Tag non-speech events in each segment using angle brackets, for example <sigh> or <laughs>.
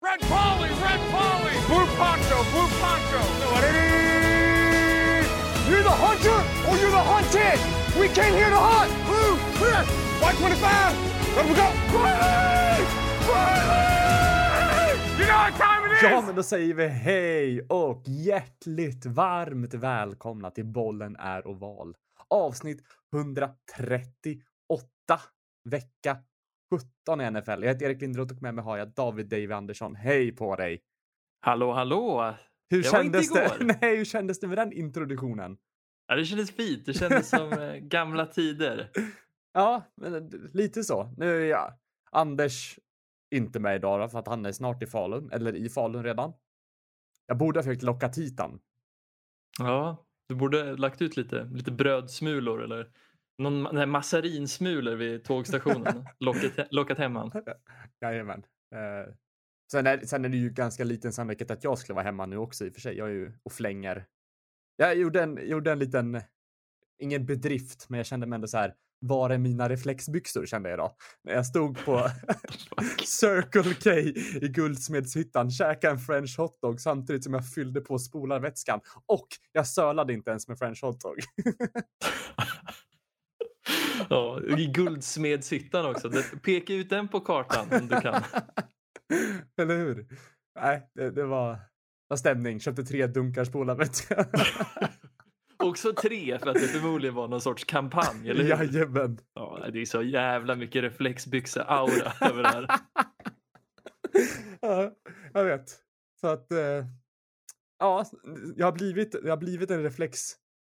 Red Polly, Red Polly, Blue Poncho, Blue Poncho. You're the hunter or you're the hunted. We came here to hunt. Blue, clear. White 25. Let we go. Riley! Riley! You know what time it is? Ja, men då säger vi hej och hjärtligt varmt välkomna till Bollen är oval. Avsnitt 138, vecka 17 i NFL. Jag heter Erik Lindroth och med mig har jag David Dave Andersson. Hej på dig! Hallå, hallå! Hur Det var inte kändes det? igår. <laughs> Nej, hur kändes det med den introduktionen? Ja, det kändes fint. Det kändes som eh, <laughs> gamla tider. Ja, men eh, lite så. Nu är jag Anders inte med idag då, för att han är snart i Falun, eller i Falun redan. Jag borde ha försökt locka hit han. Ja, du borde lagt ut lite, lite brödsmulor eller någon nej, massarinsmulor vid tågstationen. <laughs> lockat, lockat hem han. <laughs> Jajamän. Eh, sen, är, sen är det ju ganska liten sannolikhet att jag skulle vara hemma nu också i och för sig. Jag är ju och flänger. Jag gjorde en, gjorde en liten, ingen bedrift, men jag kände mig ändå så här. Var är mina reflexbyxor kände jag då. När jag stod på <laughs> Circle K i Guldsmedshyttan, käkade en french hotdog samtidigt som jag fyllde på spolarvätskan. Och jag sölade inte ens med french hotdog. <laughs> Ja, I Guldsmedshyttan också. Peka ut den på kartan om du kan. <laughs> Eller hur? Nej, det, det var, var stämning. Köpte tre dunkar spolarvätska. <laughs> Också tre för att det förmodligen var någon sorts kampanj, eller hur? Jajamän. Ja, det är så jävla mycket reflexbyxe-aura över det här. ja, jag vet. Så att, eh, ja, jag har blivit, jag har blivit en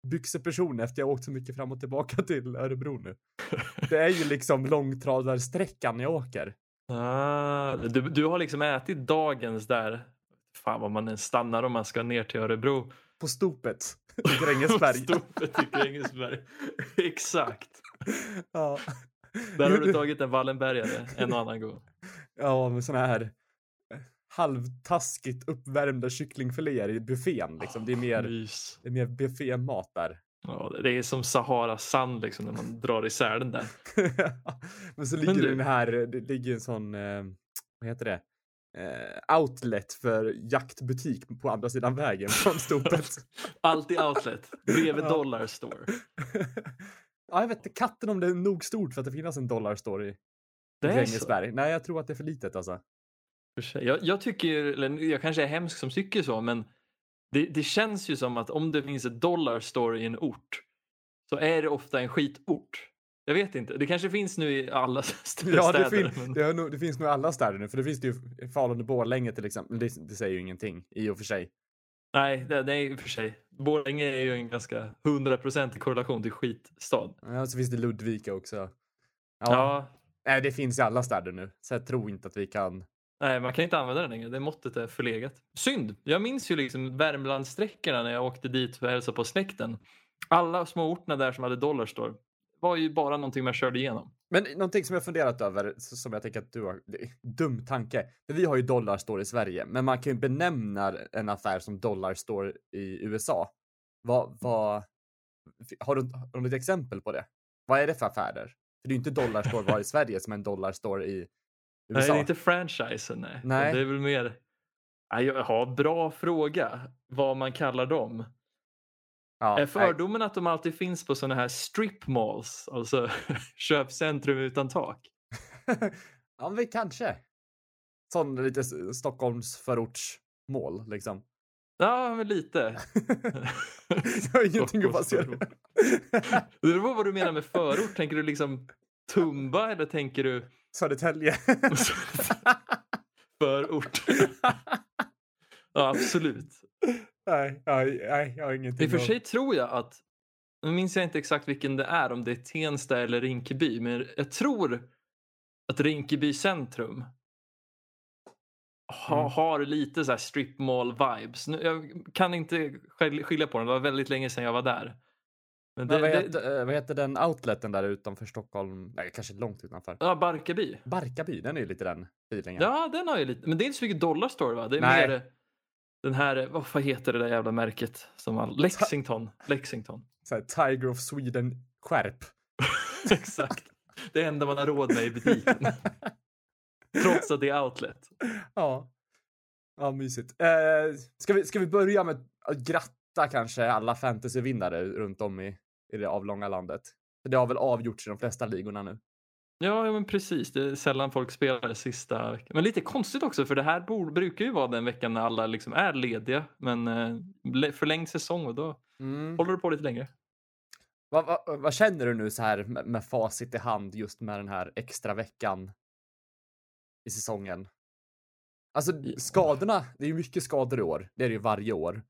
reflexbyxeperson efter jag åkt så mycket fram och tillbaka <laughs> till Örebro nu. <laughs> Det är ju liksom långtradarsträckan jag åker. Ah, du, du har liksom ätit dagens där. Fan vad man stannar om man ska ner till Örebro. På stopet <laughs> i Grängesberg. Stopet i Grängesberg. Exakt. ja. Där har du tagit en Wallenbergare en och annan gång. Ja, med såna här halvtaskigt uppvärmda kycklingfiléer i buffén. Liksom. Det är mer, det är mer buffémat där. Ja, det är som Sahara sand liksom när man <laughs> drar isär den där. <laughs> Men så ligger du- den här, det ligger en sån, eh, vad heter det? Eh, outlet för jaktbutik på andra sidan vägen från stopet. <laughs> Alltid outlet. Bredvid. Dollar Store. ja, jag vet inte katten om det är nog stort för att det finns en dollar store i. Grängesberg. Nej, jag tror att det är för litet alltså. Jag, jag tycker, eller jag kanske är hemsk som tycker så, men det, det känns ju som att om det finns ett dollar store i en ort så är det ofta en skitort. Jag vet inte, det kanske finns nu i alla <laughs> st- Ja, det, städer. fin- men... det, nog, det finns nog i alla städer nu, för det finns det ju i Falun och Borlänge till exempel. Det, det säger ju ingenting i och för sig. Nej, det, det är i och för sig. Borlänge är ju en ganska hundraprocentig korrelation till skitstad. Ja, så finns det Ludvika också. Ja. Ja. Nej, det finns i alla städer nu, så jag tror inte att vi kan nej, man kan inte använda den längre. Det måttet är förlegat. Synd. Jag minns ju liksom Värmlandssträckorna när jag åkte dit för att hälsa på släkten. Alla små orterna där som hade dollarstore var ju bara någonting man körde igenom. Men någonting som jag funderat över, som jag tänker att du har, dum tanke. Vi har ju dollarstore i Sverige, men man kan ju benämna en affär som dollarstore i USA. Vad, vad, har du, har du ett exempel på det? Vad är det för affärer? För det är ju inte dollarstore var i Sverige som är en Dollar Store i USA. det är inte franchisen. Nej. Nej. Det är väl mer... Nej, jag har bra fråga. Vad man kallar dem. ja, är nej. fördomen att de alltid finns på sådana här strip malls? Alltså <laughs> köpcentrum utan tak? <laughs> ja, men kanske. Sån lite s- Stockholms förortsmål liksom. Ja, men lite. <laughs> jag har ingenting att basera Stockholms Det beror på vad du menar med förort. Tänker du liksom Tumba eller tänker du Södertälje. <laughs> förort? Ja, absolut. nej, nej, nej, jag har ingenting I och för sig tror jag att, nu minns jag inte exakt vilken det är, om det är Tensta eller Rinkeby, men jag tror att Rinkeby centrum ha, Mm. har lite så här strip mall vibes. Nu, jag kan inte skil- skilja på dem, det var väldigt länge sedan jag var där. Men det, Men vad, heter, eh, vad heter den outleten där utanför Stockholm? Nej, kanske långt utanför. ja, Barkarby. Barkarby, den är ju lite den feelingen. Ja, den har ju lite, men det är inte så mycket dollar store va? Det är Nej. mer den här, vad fan heter det där jävla märket? Som all, Lexington. Lexington. Så här, Tiger of Sweden skärp. <laughs> Exakt. Det enda man har råd med i butiken. <laughs> Trots att det är outlet. Ja. Ja, mysigt. Eh, ska, vi, ska vi börja med att gratta kanske alla fantasyvinnare runt om i, i det avlånga landet? Det har väl avgjorts i de flesta ligorna nu. Ja, men precis. Det är sällan folk spelar sista veckan. Men lite konstigt också för det här bor, brukar ju vara den veckan när alla liksom är lediga. Men eh, förlängd säsong och då Mm. håller du på lite längre. Vad, vad, vad känner du nu så här med, med facit i hand just med den här extra veckan i säsongen? Alltså skadorna, det är ju mycket skador i år. Det är det ju varje år.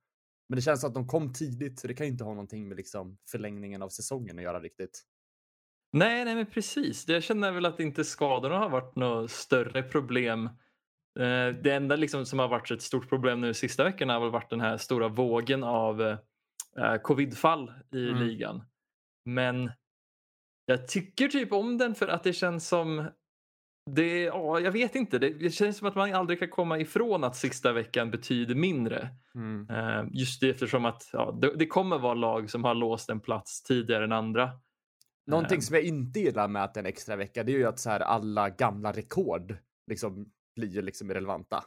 Men det känns att de kom tidigt så det kan ju inte ha någonting med liksom förlängningen av säsongen att göra riktigt. Nej, nej men precis. Jag känner väl att inte skadorna har varit något större problem. Eh, Det enda liksom som har varit ett stort problem nu sista veckorna har väl varit den här stora vågen av eh, covidfall i Mm. ligan. Men jag tycker typ om den för att det känns som det, ja, jag vet inte, det, det känns som att man aldrig kan komma ifrån att sista veckan betyder mindre. Eh, Just det, eftersom att ja, det, det kommer vara lag som har låst en plats tidigare än andra. Någonting Ehm. som jag inte gillar med att det är en extra vecka, det är ju att så här alla gamla rekord liksom blir liksom irrelevanta.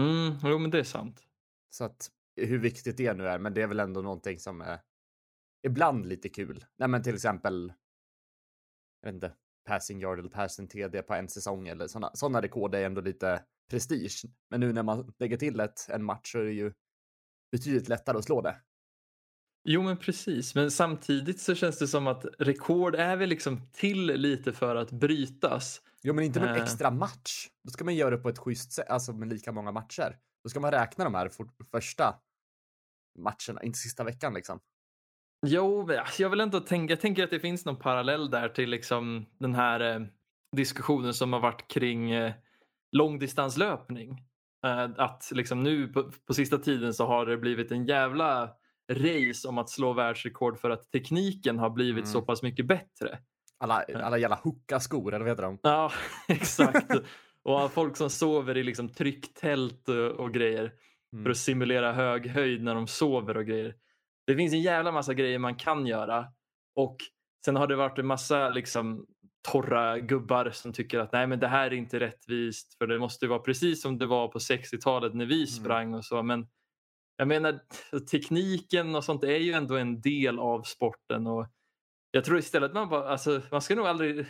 Mm, jo men det är sant. Så att hur viktigt det nu är, men det är väl ändå någonting som är ibland lite kul. Nej, men till exempel. Jag vet inte, passing yard eller passing TD på en säsong eller sådana sådana rekord är ändå lite prestige. Men nu när man lägger till ett, en match så är det ju betydligt lättare att slå det. Jo men precis, men samtidigt så känns det som att rekord är väl liksom till lite för att brytas. Jo, men inte med en Eh. extra match. Då ska man göra det på ett schysst sätt, alltså med lika många matcher. Då ska man räkna de här for, första matcherna, inte sista veckan liksom. Jo, alltså, jag vill ändå tänka, jag tänker att det finns någon parallell där till liksom den här eh, diskussionen som har varit kring eh, långdistanslöpning. Eh, att liksom nu på, på sista tiden så har det blivit en jävla race om att slå världsrekord för att tekniken har blivit Mm. så pass mycket bättre. Alla, alla jävla hooka-skor, eller vad heter de? Ja, <laughs> exakt. och folk som sover i liksom trycktält och, och grejer Mm. för att simulera hög höjd när de sover och grejer. Det finns en jävla massa grejer man kan göra. Och sen har det varit en massa liksom torra gubbar som tycker att nej men det här är inte rättvist för det måste vara precis som det var på 60-talet när vi sprang och så. Men jag menar tekniken och sånt är ju ändå en del av sporten och jag tror istället man bara, alltså man ska nog aldrig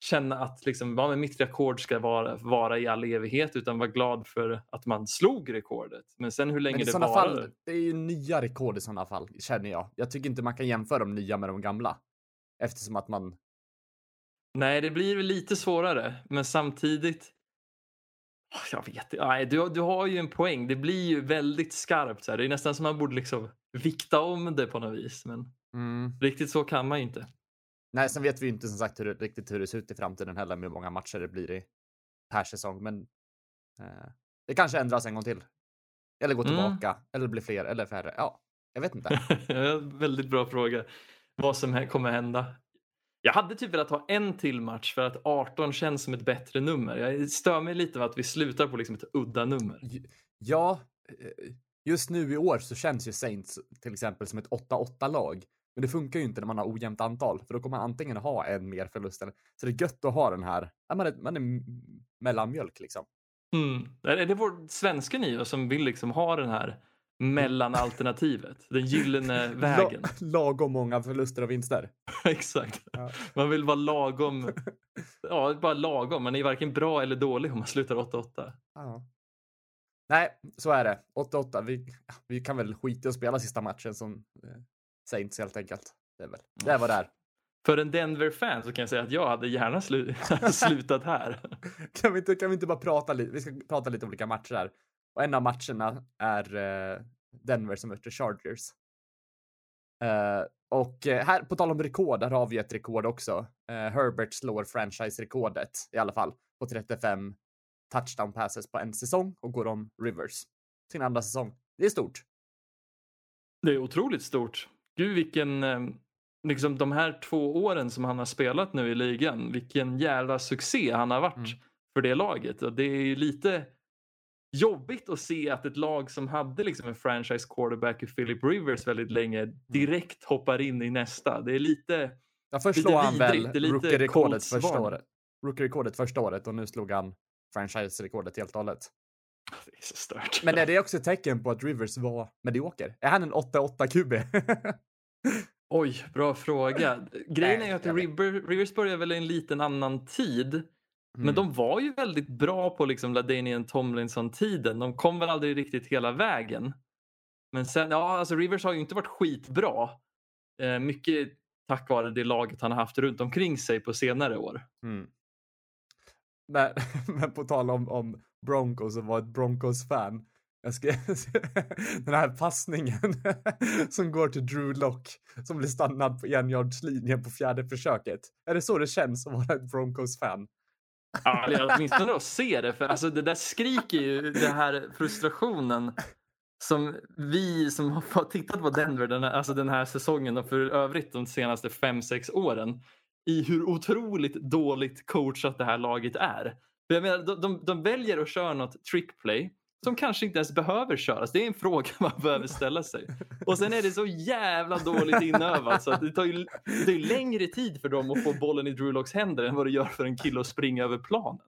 känna att liksom, ja, men mitt rekord ska vara, vara i all evighet utan vara glad för att man slog rekordet. Men sen hur länge det varar. fall, det är ju nya rekord i sådana fall, känner jag. Jag tycker inte man kan jämföra de nya med de gamla. Eftersom att man, Nej, det blir lite svårare, men samtidigt. Ah, Jag vet inte. Nej, du, du har ju en poäng. Det blir ju väldigt skarpt. Så här. Det är nästan som man borde liksom vikta om det på något vis. Men riktigt så kan man ju inte. Nej, sen vet vi ju inte som sagt hur riktigt hur det ser ut i framtiden heller med hur många matcher det blir i per säsong, men eh, det kanske ändras en gång till. Eller går Mm. tillbaka, eller blir fler eller färre. Ja, jag vet inte. <laughs> väldigt bra fråga. Vad som kommer hända. Jag hade typ velat ha en till match för att 18 känns som ett bättre nummer. Jag stör mig lite av att vi slutar på liksom ett udda nummer. Ja, eh, just nu i år så känns ju Saints till exempel som ett 8-8 lag. Men det funkar ju inte när man har ojämnt antal, för då kommer man antingen ha en mer förlust. Så det är gött att ha den här, man är, man är mellanmjölk liksom. Mm. Är det vår svenska ni då som vill liksom ha den här mellanalternativet? Den gyllene <laughs> vägen. La, lagom många förluster och vinster. <laughs> Exakt. Ja. Man vill vara lagom. <laughs> Ja, bara lagom. Man är varken bra eller dålig om man slutar 8-8. Ja. Nej, så är det. 8-8. Vi, vi kan väl skita i att spela sista matchen som eh, Saints helt enkelt. Det är väl det vad det är. För en Denver-fan så kan jag säga att jag hade gärna slu <laughs> slutat här. <laughs> Kan vi, inte, kan vi inte bara prata lite? Vi ska prata lite olika matcher här. Och en av matcherna är eh, Denver som möter Chargers. Eh, och eh, här, på tal om rekord, här har vi ett rekord också. Herbert slår franchise-rekordet i alla fall på 35 touchdown passes på en säsong och går om Rivers sin andra säsong. Det är stort. Det är otroligt stort. Gud vilken, eh, liksom de här två åren som han har spelat nu i ligan, vilken jävla succé han har varit Mm. för det laget. Och det är ju lite jobbigt att se att ett lag som hade liksom en franchise quarterback i Philip Rivers väldigt länge direkt hoppar in i nästa. Det är lite, Ja, först Lite han väl rookie-rekordet första året. Rookie-rekordet första året och nu slog han franchise-rekordet helt och hållet. <laughs> Det är så stört. Men är det också ett tecken på att Rivers var medioker? Är han en 8-8 QB? <laughs> Oj, bra fråga. Grejen är att. River, Rivers började väl i en liten annan tid. Men Mm. de var ju väldigt bra på liksom Ladanian Tomlinson-tiden. De kom väl aldrig riktigt hela vägen. Men sen, ja, alltså Rivers har ju inte varit skitbra. Eh, mycket tack vare det laget han har haft runt omkring sig på senare år. Mm. Men, <laughs> men på tal om, om Broncos och var ett Broncos-fan. Jag ska, <laughs> den här passningen <laughs> som går till Drew Lock som blir stannad på enjardslinjen på fjärde försöket. Är det så det känns att vara ett Broncos-fan? Ja, eller åtminstone att se det. För alltså, det där skriker ju den här frustrationen som vi som har tittat på Denver den här, alltså den här säsongen och för övrigt de senaste 5-6 åren i hur otroligt dåligt coachat det här laget är. För jag menar, de, de, de väljer att köra något trickplay som kanske inte ens behöver köras. Det är en fråga man behöver ställa sig. Och sen är det så jävla dåligt inövat så det tar, ju, det tar längre tid för dem att få bollen i Drew Locks händer än vad det gör för en kille att springa över planen.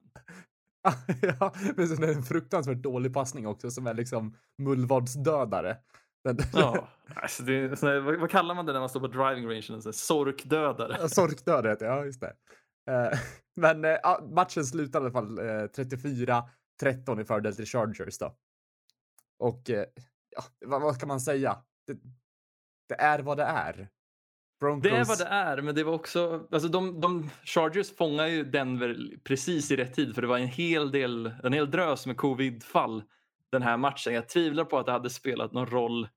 <laughs> ja, men sen är det en fruktansvärt dålig passning också som är liksom mullvadsdödare. ja, <laughs> alltså det, så, vad, vad, kallar man det när man står på driving range? Sorkdödare. Ja, sorkdödare, ja just det. Eh, <laughs> men uh, matchen slutar i alla fall eh, 34 13 i fördel till Chargers då. Och eh, ja, vad, vad kan man säga? Det, det är vad det är. Broncos. Det är vad det är, men det var också... Alltså de, de Chargers fångar ju Denver precis i rätt tid för det var en hel del, en hel drös med covidfall den här matchen. Jag tvivlar på att det hade spelat någon roll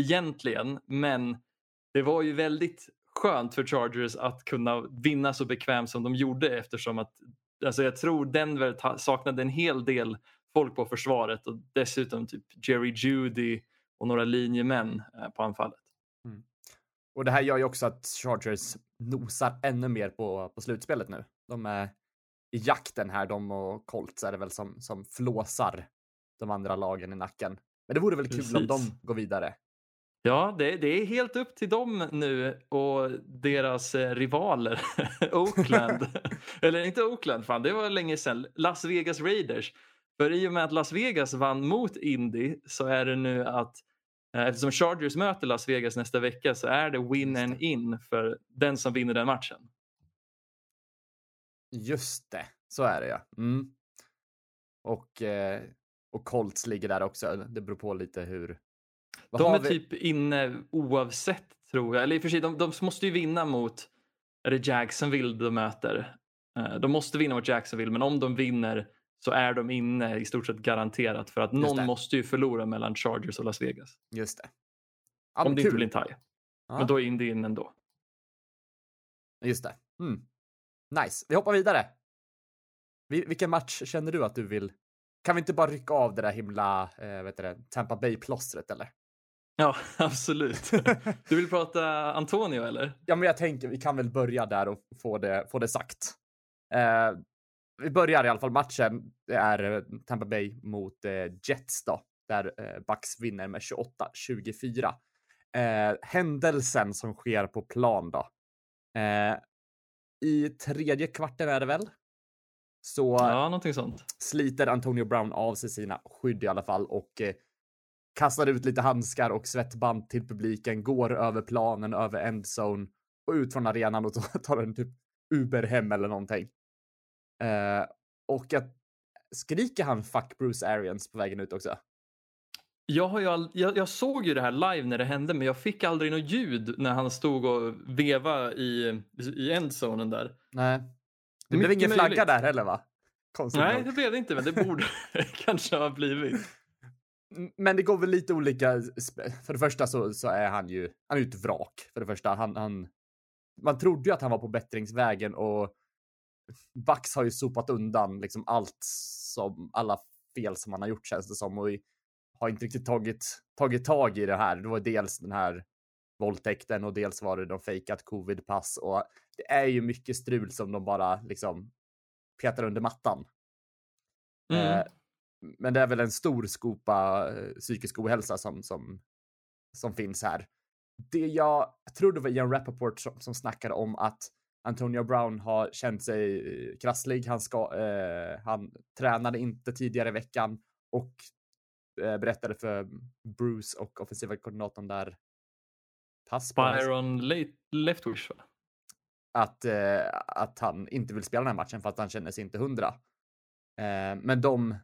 egentligen, men det var ju väldigt skönt för Chargers att kunna vinna så bekvämt som de gjorde eftersom att alltså jag tror Denver saknade en hel del folk på försvaret och dessutom typ Jerry Judy och några linjemän eh, på anfallet. Och det här gör ju också att Chargers nosar ännu mer på, på slutspelet nu. De är i jakten här, de och Colts är det väl som, som flåsar de andra lagen i nacken. Men det vore väl kul om de går vidare. Ja, det, det är helt upp till dem nu och deras eh, rivaler <laughs> Oakland. <laughs> Eller inte Oakland, fan det var länge sedan. Las Vegas Raiders. För i och med att Las Vegas vann mot Indy så är det nu att eh, eftersom Chargers möter Las Vegas nästa vecka så är det win and in för den som vinner den matchen. Just det, så är det ja. Mm. Och, eh, och Colts ligger där också. Det beror på lite hur. Vad De är vi- typ inne oavsett tror jag. Eller i och för sig, de, de måste ju vinna mot är det Jacksonville de möter. Eh, De måste vinna mot Jacksonville men om de vinner så är de inne i stort sett garanterat för att någon måste ju förlora mellan Chargers och Las Vegas. Just det. Ja, om det inte kul. blir en tie. Ja, Men då är Indy in ändå. Just det. Mm. Nice. Vi hoppar vidare. Vi, vilken match känner du att du vill? Kan vi inte bara rycka av det där himla eh, vet du det, Tampa Bay-plåstret eller? Ja, <laughs> absolut. Du vill prata Antonio eller? Ja, men jag tänker vi kan väl börja där och få det, få det sagt. Eh, vi börjar i alla fall matchen. Det är eh, Tampa Bay mot eh, Jets då, där eh, Bucks vinner med 28-24. Eh, händelsen som sker på plan då. Eh, I tredje kvarten är det väl? Så Ja, sliter Antonio Brown av sig sina skydd i alla fall och eh, kastar ut lite handskar och svettband till publiken, går över planen, över endzone och ut från arenan och <laughs> tar- en typ Uber hem eller någonting. Eh, och jag, skriker han fuck Bruce Arians på vägen ut också? Jag, har ju all, jag, jag såg ju det här live när det hände men jag fick aldrig något ljud när han stod och veva i, i endzonen där. Nej. Det blev ingen flagga möjligt. där heller va? Konstigt Nej, nog. det blev det inte men det borde <laughs> kanske ha blivit. Men det går väl lite olika. För det första så, så är han ju, han är ju ett vrak. För det första, han, han, man trodde ju att han var på bättringsvägen och Bax har ju sopat undan liksom allt som, alla fel som han har gjort känns det som och har inte riktigt tagit, tagit tag i det här. Det var dels den här våldtäkten och dels var det de fejkat covidpass och det är ju mycket strul som de bara liksom petar under mattan. Mm. Eh, men det är väl en stor skopa eh, psykisk ohälsa som, som, som finns här. Det jag tror det var Ian Rappaport som, som snackade om att Antonio Brown har känt sig eh, krasslig. Han, ska, eh, han tränade inte tidigare i veckan och eh, berättade för Bruce och offensiva koordinatorn där pass på Byron Le- Leftwish va? att, eh, att han inte vill spela den här matchen för att han känner sig inte hundra. Eh, men de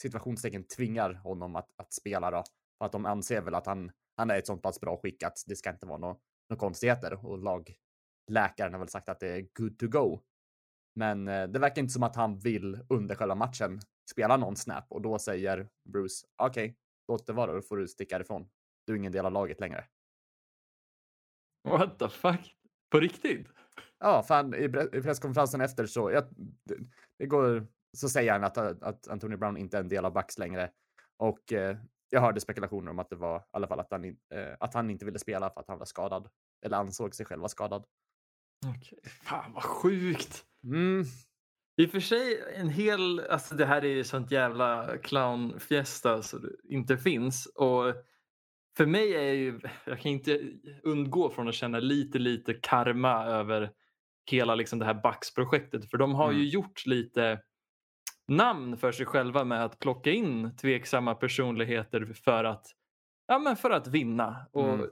situationstecken tvingar honom att, att spela då. För att de anser väl att han, han är ett sånt pass bra skick att det ska inte vara några nå konstigheter. Och lagläkaren har väl sagt att det är good to go. Men eh, det verkar inte som att han vill under själva matchen spela någon snap och då säger Bruce okej, låt det vara, då får du sticka ifrån. Du är ingen del av laget längre. What the fuck? På riktigt? Ja, fan i presskonferensen efter så, jag, det, det går, så säger han att, att Antonio Brown inte är en del av Bucks längre. Och eh, jag hörde spekulationer om att det var i alla fall att han, eh, att han inte ville spela för att han var skadad. Eller ansåg sig själv vara skadad. Okej. Fan vad sjukt. Mm, I och för sig en hel, alltså det här är ju sånt jävla clownfiesta så det inte finns. Och för mig är ju, jag kan inte undgå från att känna lite, lite karma över hela liksom det här Bucks-projektet. För de har ju Mm. gjort lite namn för sig själva med att plocka in tveksamma personligheter för att, ja, men för att vinna. Och Mm.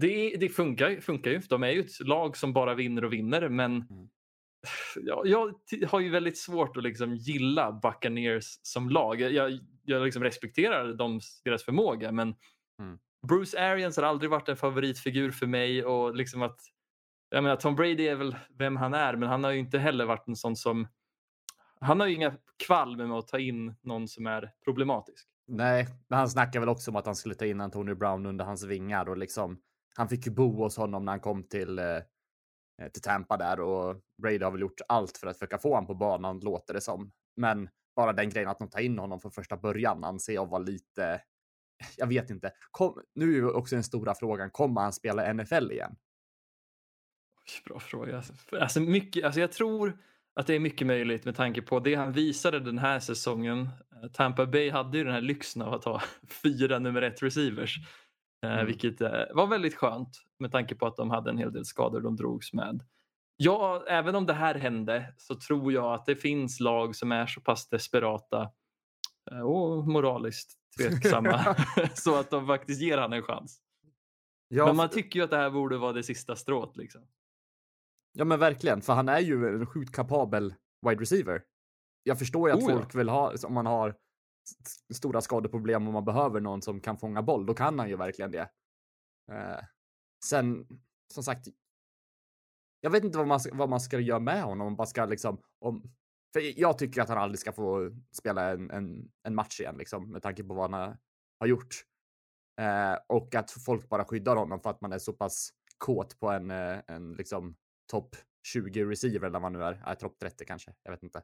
det, det funkar, funkar ju. De är ju ett lag som bara vinner och vinner. Men Mm. <sighs> ja, jag t- har ju väldigt svårt att liksom gilla Buccaneers som lag. Jag, jag, jag liksom respekterar dem, deras förmåga men Mm. Bruce Arians har aldrig varit en favoritfigur för mig och liksom att jag menar, Tom Brady är väl vem han är men han har ju inte heller varit en sån som han har ju inga kval med att ta in någon som är problematisk. nej, men han snackar väl också om att han skulle ta in Antonio Brown under hans vingar och liksom han fick ju bo hos honom när han kom till eh, till Tampa där och Brady har väl gjort allt för att försöka få honom på banan låter det som. Men bara den grejen att de tar in honom från första början anser jag var lite. <laughs> Jag vet inte. Kom, nu är ju också den stora frågan. Kommer han spela NFL igen? Bra fråga. Alltså, mycket, alltså jag tror att det är mycket möjligt med tanke på det han visade den här säsongen. Eh, Tampa Bay hade ju den här lyxen av att ha <laughs> fyra nummer ett receivers. eh, Mm. Vilket eh, var väldigt skönt med tanke på att de hade en hel del skador de drogs med. Ja, även om det här hände så tror jag att det finns lag som är så pass desperata och moraliskt tveksamma <laughs> <laughs> så att de faktiskt ger han en chans. Ja, Men man tycker ju att det här borde vara det sista strået. Liksom. Ja, men verkligen, för han är ju en sjukt kapabel wide receiver. Jag förstår ju att Oh, ja. folk vill ha, om man har stora skadeproblem och man behöver någon som kan fånga boll, då kan han ju verkligen det. Eh, sen, som sagt, jag vet inte vad man, ska- vad man ska göra med honom. Om man ska liksom, om, för jag tycker att han aldrig ska få spela en, en, en match igen, liksom, med tanke på vad han har, har gjort. Eh, och att folk bara skyddar honom för att man är så pass kåt på en, eh, en liksom topp 20 receiver eller vad man nu är, äh, topp 30 kanske, jag vet inte.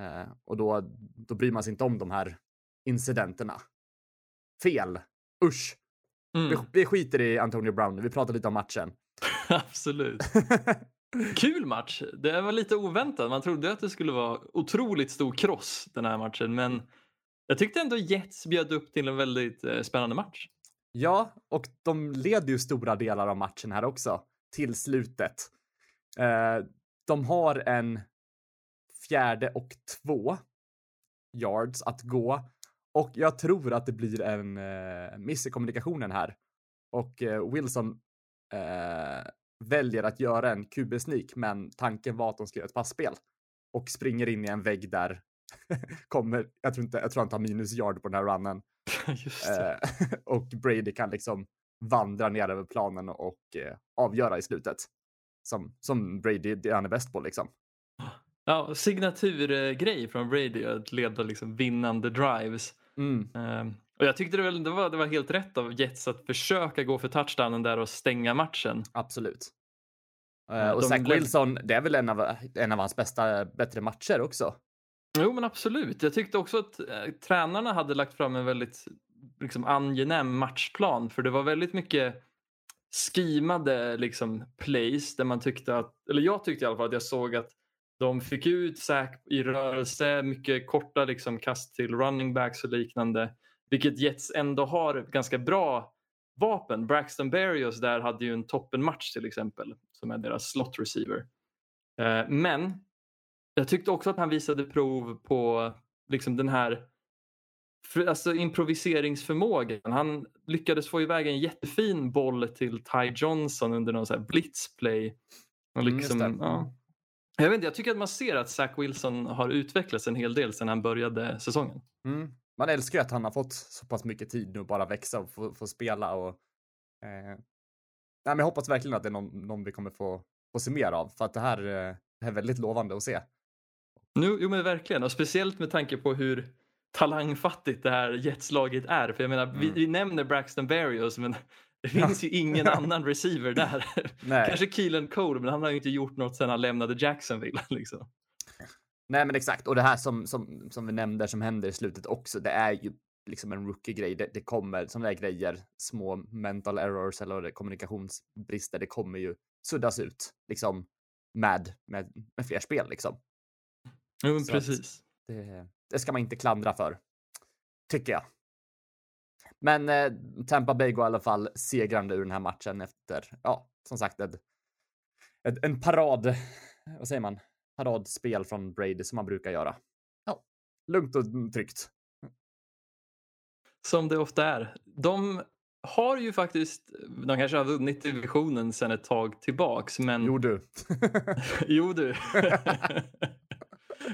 Eh, och då, då bryr man sig inte om de här incidenterna. Fel. Usch. Mm, Vi, vi skiter i Antonio Brown vi pratar lite om matchen. <laughs> absolut. <laughs> Kul match. Det var lite oväntat. Man trodde att det skulle vara otroligt stor kross den här matchen. Men jag tyckte ändå Jets bjöd upp till en väldigt eh, spännande match. Ja, och de leder ju stora delar av matchen här också till slutet. Eh, de har en fjärde och två yards att gå och jag tror att det blir en eh, miss i kommunikationen här och eh, Wilson eh, väljer att göra en QB-sneak, men tanken var att de skulle göra ett passspel och springer in i en vägg där <laughs> kommer, jag tror inte, jag tror han tar minus yard på den här runnen. <laughs> Eh, <laughs> och Brady kan liksom vandra ner över planen och eh, avgöra i slutet. Som, som Brady, det han är bäst på liksom. <gasps> Ja, signaturgrej från Brady att leda liksom vinnande drives. Mm. Ehm, och jag tyckte det, väl, det, var, det var helt rätt av Jets att försöka gå för touchdownen där och stänga matchen. Absolut. Eh, och de Zach Wilson, det är väl en av, en av hans bästa, bättre matcher också. Jo men absolut. Jag tyckte också att eh, tränarna hade lagt fram en väldigt liksom, angenäm matchplan för det var väldigt mycket skimade liksom, plays där man tyckte att, eller jag tyckte i alla fall att jag såg att de fick ut säk i rörelse, mycket korta liksom, kast till running backs och liknande. Vilket Jets ändå har ett ganska bra vapen. Braxton Berrios där hade ju en toppenmatch till exempel som är deras slot receiver. Eh, men jag tyckte också att han visade prov på liksom den här för, alltså improviseringsförmågan. Han lyckades få iväg en jättefin boll till Ty Johnson under någon så här blitzplay. Och Mm, liksom, det. ja. Jag, vet inte, jag tycker att man ser att Zach Wilson har utvecklats en hel del sedan han började säsongen. Mm. Man älskar att han har fått så pass mycket tid nu att bara växa och få, få spela och... Eh... Nej, men jag hoppas verkligen att det är någon, någon vi kommer få, få se mer av för att det här, eh, det här är väldigt lovande att se. Nu, jo men verkligen och speciellt med tanke på hur talangfattigt det här jetslaget är. För jag menar, vi, Mm. vi nämner Braxton Berrios men <laughs> det finns ju ingen <laughs> annan receiver där. <laughs> Nej. Kanske Keelan Cole men han har ju inte gjort något sedan han lämnade Jacksonville. Liksom. Nej, men exakt. Och det här som, som, som vi nämnde som händer i slutet också, det är ju liksom en rookie-grej. Det, det kommer sådana där grejer, små mental errors eller kommunikationsbrister, det kommer ju suddas ut liksom med, med, med fler spel liksom. Jo men Så precis. Det, det ska man inte klandra för, tycker jag. Men eh, Tampa Bay går i alla fall segrande ur den här matchen efter, ja, som sagt, ett, ett, en parad, vad säger man, paradspel från Brady som man brukar göra. Ja, lugnt och tryggt. Som det ofta är. De har ju faktiskt, de kanske har vunnit divisionen sedan ett tag tillbaks men Jo du. <laughs> Jo du. <laughs>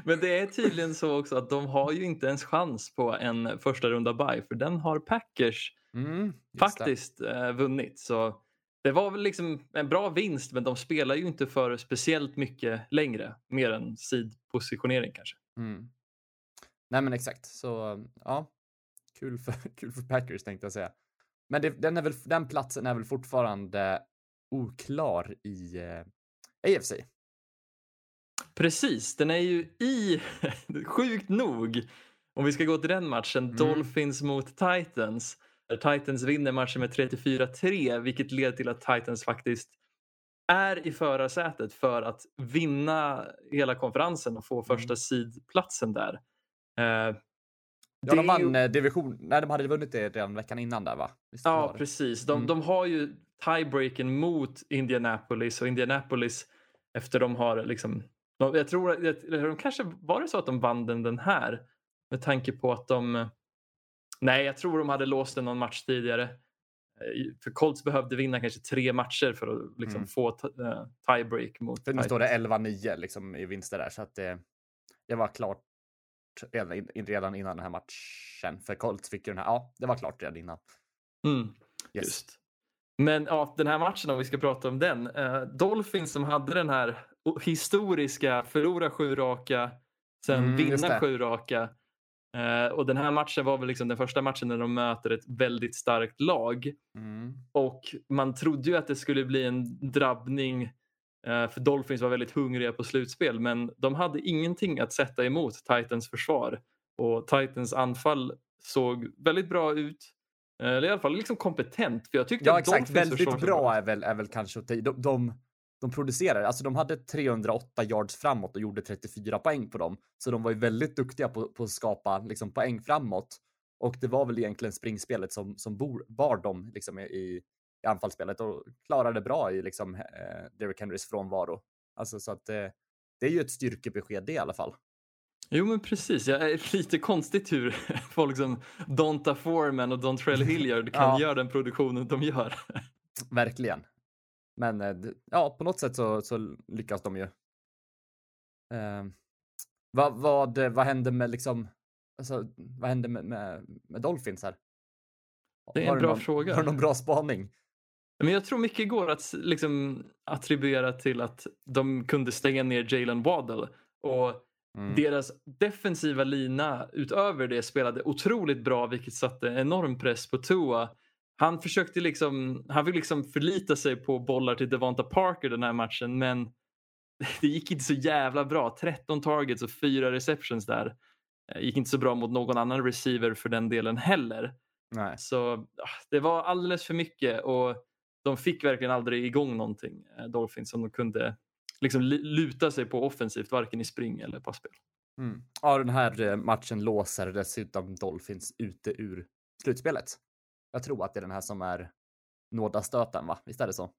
Men det är tydligen så också att de har ju inte ens chans på en första runda bye för den har Packers Mm, just det. faktiskt eh, vunnit. Så det var väl liksom en bra vinst men de spelar ju inte för speciellt mycket längre. Mer än sidpositionering kanske. Mm. Nej men exakt, så ja. Kul för, <laughs> kul för Packers tänkte jag säga. Men det, den, är väl, den platsen är väl fortfarande oklar i eh, AFC. Precis, den är ju i, <laughs> sjukt nog, om vi ska gå till den matchen, Mm. Dolphins mot Titans. Där Titans vinner matchen med 34-3 vilket leder till att Titans faktiskt är i förarsätet för att vinna hela konferensen och få första sidplatsen där. Eh, Ja, de vann ju- eh, division. Nej, de hade vunnit det redan veckan innan där va? Visst Ja, precis. De, Mm. de har ju tiebreaken mot Indianapolis och Indianapolis efter de har liksom jag tror att de kanske var det så att de vann den, den här med tanke på att de Nej, jag tror de hade låst den någon match tidigare. Eh, För Colts behövde vinna kanske tre matcher för att liksom Mm. få eh, tiebreak mot För nu står det Titans. 11-9 liksom i vinster där så att det, det var klart redan, redan innan den här matchen. För Colts fick ju den här. Ja, det var klart redan innan. Mm. Yes. Just. Men ja, den här matchen om vi ska prata om den. Eh, Dolphins som hade den här historiska förlora sju raka, sen Mm, vinna sju raka. Eh, och den här matchen var väl liksom den första matchen när de möter ett väldigt starkt lag. Mm. Och man trodde ju att det skulle bli en drabbning eh, för Dolphins var väldigt hungriga på slutspel men de hade ingenting att sätta emot Titans försvar. Och Titans anfall såg väldigt bra ut. Eh, Eller i alla fall liksom kompetent. För jag tyckte Ja, att exakt. Dolphins Väldigt bra är väl, är väl kanske de, de, de producerar, alltså de hade 308 yards framåt och gjorde 34 poäng på dem. Så de var ju väldigt duktiga på, på att skapa liksom, poäng framåt. Och det var väl egentligen springspelet som, som bor, bar dem liksom, i, i anfallsspelet och klarade bra i liksom, eh, Derrick Henrys frånvaro. Alltså så att eh, det är ju ett styrkebesked det i alla fall. Jo men precis, ja, det är lite konstigt hur <laughs> folk som Donta Foreman och Dontrell <laughs> Hilliard kan Ja. göra den produktionen de gör. <laughs> Verkligen. Men eh, ja, på något sätt så, så lyckas de ju. Eh, vad, vad, vad händer med liksom, alltså, vad händer med, med, med Dolphins här? Det är en du bra någon, fråga. Har du någon bra spaning? Men jag tror mycket går att liksom attribuera till att de kunde stänga ner Jalen Waddle. Och Mm. deras defensiva lina utöver det spelade otroligt bra vilket satte enorm press på Tua. Han försökte liksom, han fick liksom förlita sig på bollar till Devonta Parker den här matchen men <laughs> det gick inte så jävla bra. 13 targets och 4 receptions där. Eh, Gick inte så bra mot någon annan receiver för den delen heller. Nej. Så ah, det var alldeles för mycket och de fick verkligen aldrig igång någonting, eh, Dolphins, som de kunde liksom li- luta sig på offensivt, varken i spring eller passspel. Mm. Ja, den här eh, matchen låser dessutom Dolphins ute ur slutspelet. Jag tror att det är den här som är nådastöten, va? Visst är det så?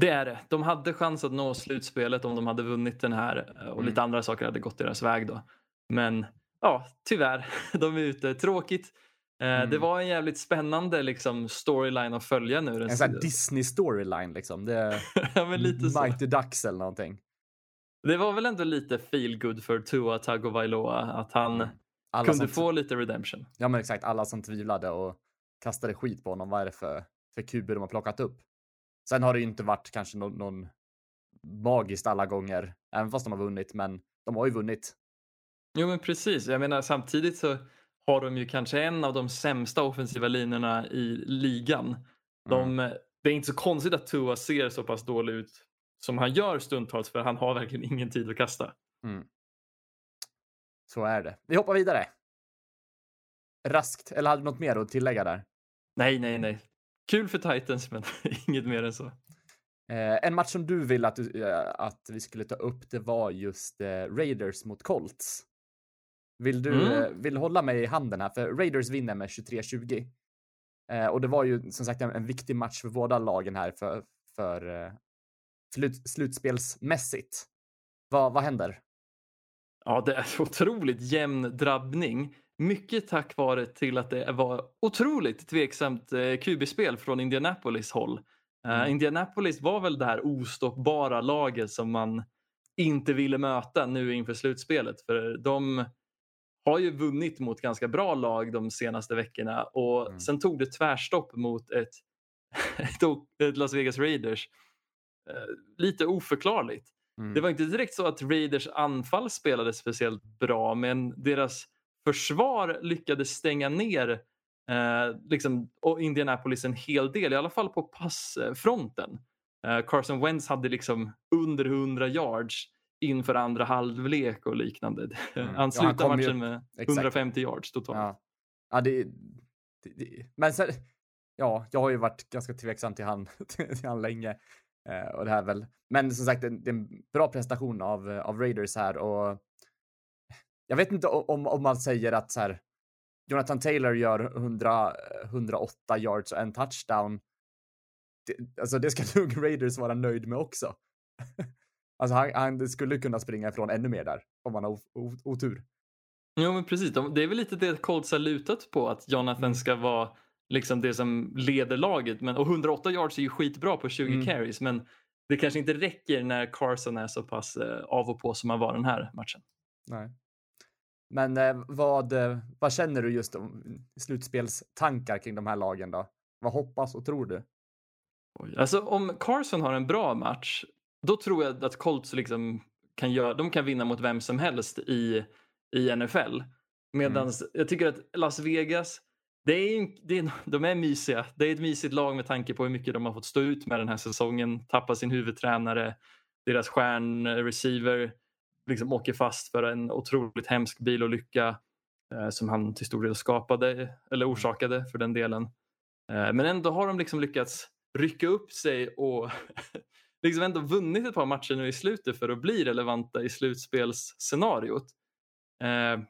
Det är det. De hade chans att nå slutspelet om de hade vunnit den här eh, och Mm. lite andra saker hade gått deras väg då. Men ja, tyvärr, <laughs> de är ute. Tråkigt. Eh, Mm. Det var en jävligt spännande liksom, storyline att följa nu. En sån här sidan. Disney storyline liksom. Det <laughs> ja, men lite så. Mighty Ducks eller någonting. Det var väl ändå lite feel good för Tua Tagovailoa att han Mm. Alla kunde få lite redemption. Ja men exakt, alla som tvivlade och kastade skit på honom. Vad är det för, för kuber de har plockat upp? Sen har det ju inte varit kanske någon, någon magiskt alla gånger, även fast de har vunnit, men de har ju vunnit. Jo men precis, jag menar samtidigt så har de ju kanske en av de sämsta offensiva linjerna i ligan. Mm. De, Det är inte så konstigt att Tua ser så pass dålig ut som han gör stundtals för han har verkligen ingen tid att kasta. Så är det. Vi hoppar vidare. Raskt, eller hade du något mer att tillägga där? Nej, nej, nej. Kul för Titans men <laughs> inget mer än så. Eh, en match som du vill att, du, eh, att vi skulle ta upp, det var just eh, Raiders mot Colts. Vill du Mm. eh, vill hålla mig i handen här? För Raiders vinner med 23-20. Eh, och det var ju som sagt en, en viktig match för båda lagen här för, för slut, slutspelsmässigt. Vad, vad händer? Ja, det är <laughs> otroligt jämn drabbning. Mycket tack vare till att det var otroligt tveksamt eh, QB-spel från Indianapolis håll. Eh, Mm. Indianapolis var väl det här ostoppbara laget som man inte ville möta nu inför slutspelet. För de har ju vunnit mot ganska bra lag de senaste veckorna och Mm. sen tog det tvärstopp mot ett, <laughs> ett Las Vegas Raiders. Eh, lite oförklarligt. Mm. Det var inte direkt så att Raiders anfall spelade speciellt bra men deras försvar lyckades stänga ner eh, liksom, och Indianapolis en hel del, i alla fall på passfronten. Eh, Carson Wentz hade liksom under 100 yards inför andra halvlek och liknande. <laughs> Mm. Han Ja, han slutade ju- matchen med exakt. 150 yards totalt. Ja, ja det, det, det Men sen, ja, jag har ju varit ganska tveksam till han, <laughs> till han länge. Eh, och det här väl. Men som sagt, det, det är en bra prestation av, av Raiders här och jag vet inte om, om man säger att så här, Jonathan Taylor gör 100, 108 yards och en touchdown. Det, alltså det ska <laughs> nog Raiders vara nöjd med också. <laughs> alltså han, han skulle kunna springa ifrån ännu mer där om man har otur. Jo men precis, De- det är väl lite det Colts har lutat på att Jonathan ska vara liksom det som leder laget. Men, och 108 yards är ju skitbra på 20 Mm. carries men det kanske inte räcker när Carson är så pass eh, av och på som han var den här matchen. Nej. Men eh, vad, eh, vad känner du just om slutspelstankar kring de här lagen då? Vad hoppas och tror du? Oj. Alltså om Carson har en bra match då tror jag att Colts liksom kan, göra, de kan vinna mot vem som helst i, i NFL. Medan Mm. jag tycker att Las Vegas, det är, det är, de är mysiga. Det är ett mysigt lag med tanke på hur mycket de har fått stå ut med den här säsongen. Tappa sin huvudtränare, deras stjärnreceiver liksom åker fast för en otroligt hemsk bilolycka eh, som han till stor del skapade eller orsakade för den delen. Eh, men ändå har de liksom lyckats rycka upp sig och <laughs> liksom ändå vunnit ett par matcher nu i slutet för att bli relevanta i slutspelsscenariot. Eh,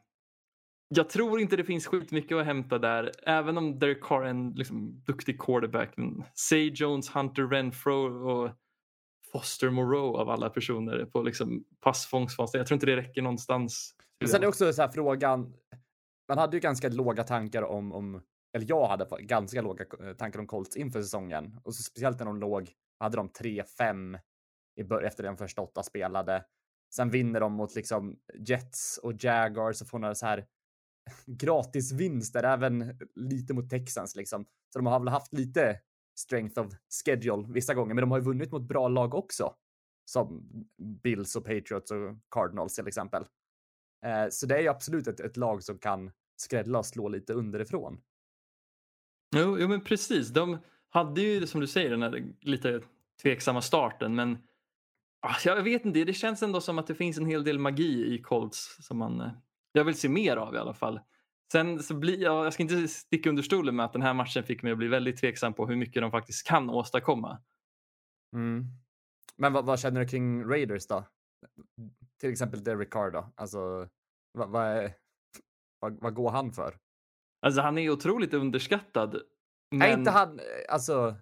jag tror inte det finns skitmycket att hämta där, även om Derek Carr är en liksom, duktig quarterback. Say Jones, Hunter Renfro och Foster Moreau av alla personer på liksom, passfångstfönster. Jag tror inte det räcker någonstans. Men sen är också så här frågan. Man hade ju ganska låga tankar om, om eller jag hade ganska låga eh, tankar om Colts inför säsongen och så speciellt när de låg, hade de 3-5 efter den första åtta spelade. Sen vinner de mot liksom Jets och Jaguars och får några så här <laughs> gratisvinster, även lite mot Texans liksom. Så de har väl haft lite strength of schedule vissa gånger, men de har ju vunnit mot bra lag också. Som Bills och Patriots och Cardinals till exempel. Eh, så det är ju absolut ett, ett lag som kan skrädla och slå lite underifrån. Jo, jo men precis. De hade ju som du säger den här lite tveksamma starten men ah, jag vet inte, det känns ändå som att det finns en hel del magi i Colts som man, eh, jag vill se mer av i alla fall. Sen så blir jag, jag ska inte sticka under stolen med att den här matchen fick mig att bli väldigt tveksam på hur mycket de faktiskt kan åstadkomma. Mm. Men vad, vad känner du kring Raiders då? Till exempel Derek Carr då? Alltså, vad, vad, är, vad, vad går han för? Alltså han är otroligt underskattad. Men... Är inte han, alltså,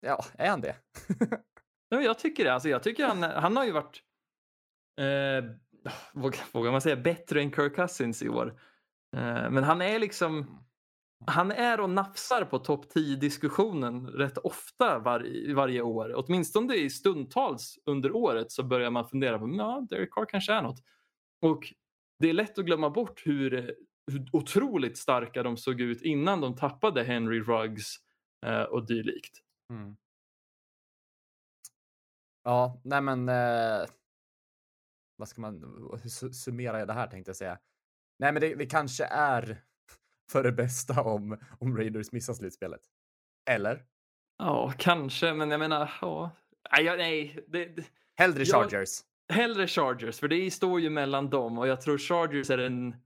ja, är han det? <laughs> Men jag tycker det. Alltså, jag tycker han, han har ju varit... Eh, vågar man säga, bättre än Kirk Cousins i år. Eh, men han är liksom, han är och nafsar på topp 10-diskussionen rätt ofta var, varje år. Åtminstone i stundtals under året så börjar man fundera på ja, Derek Carr kanske är något. Och det är lätt att glömma bort hur, hur otroligt starka de såg ut innan de tappade Henry Ruggs eh, och dylikt. Mm. Ja, nej men eh, vad ska man, hur summerar jag det här tänkte jag säga. Nej, men det, det kanske är <laughs> för det bästa om, om Raiders missar slutspelet. Eller? Ja, kanske, men jag menar, ja. Nej, nej. Det, det, hellre Chargers. Jag, hellre Chargers, för det står ju mellan dem och jag tror Chargers är en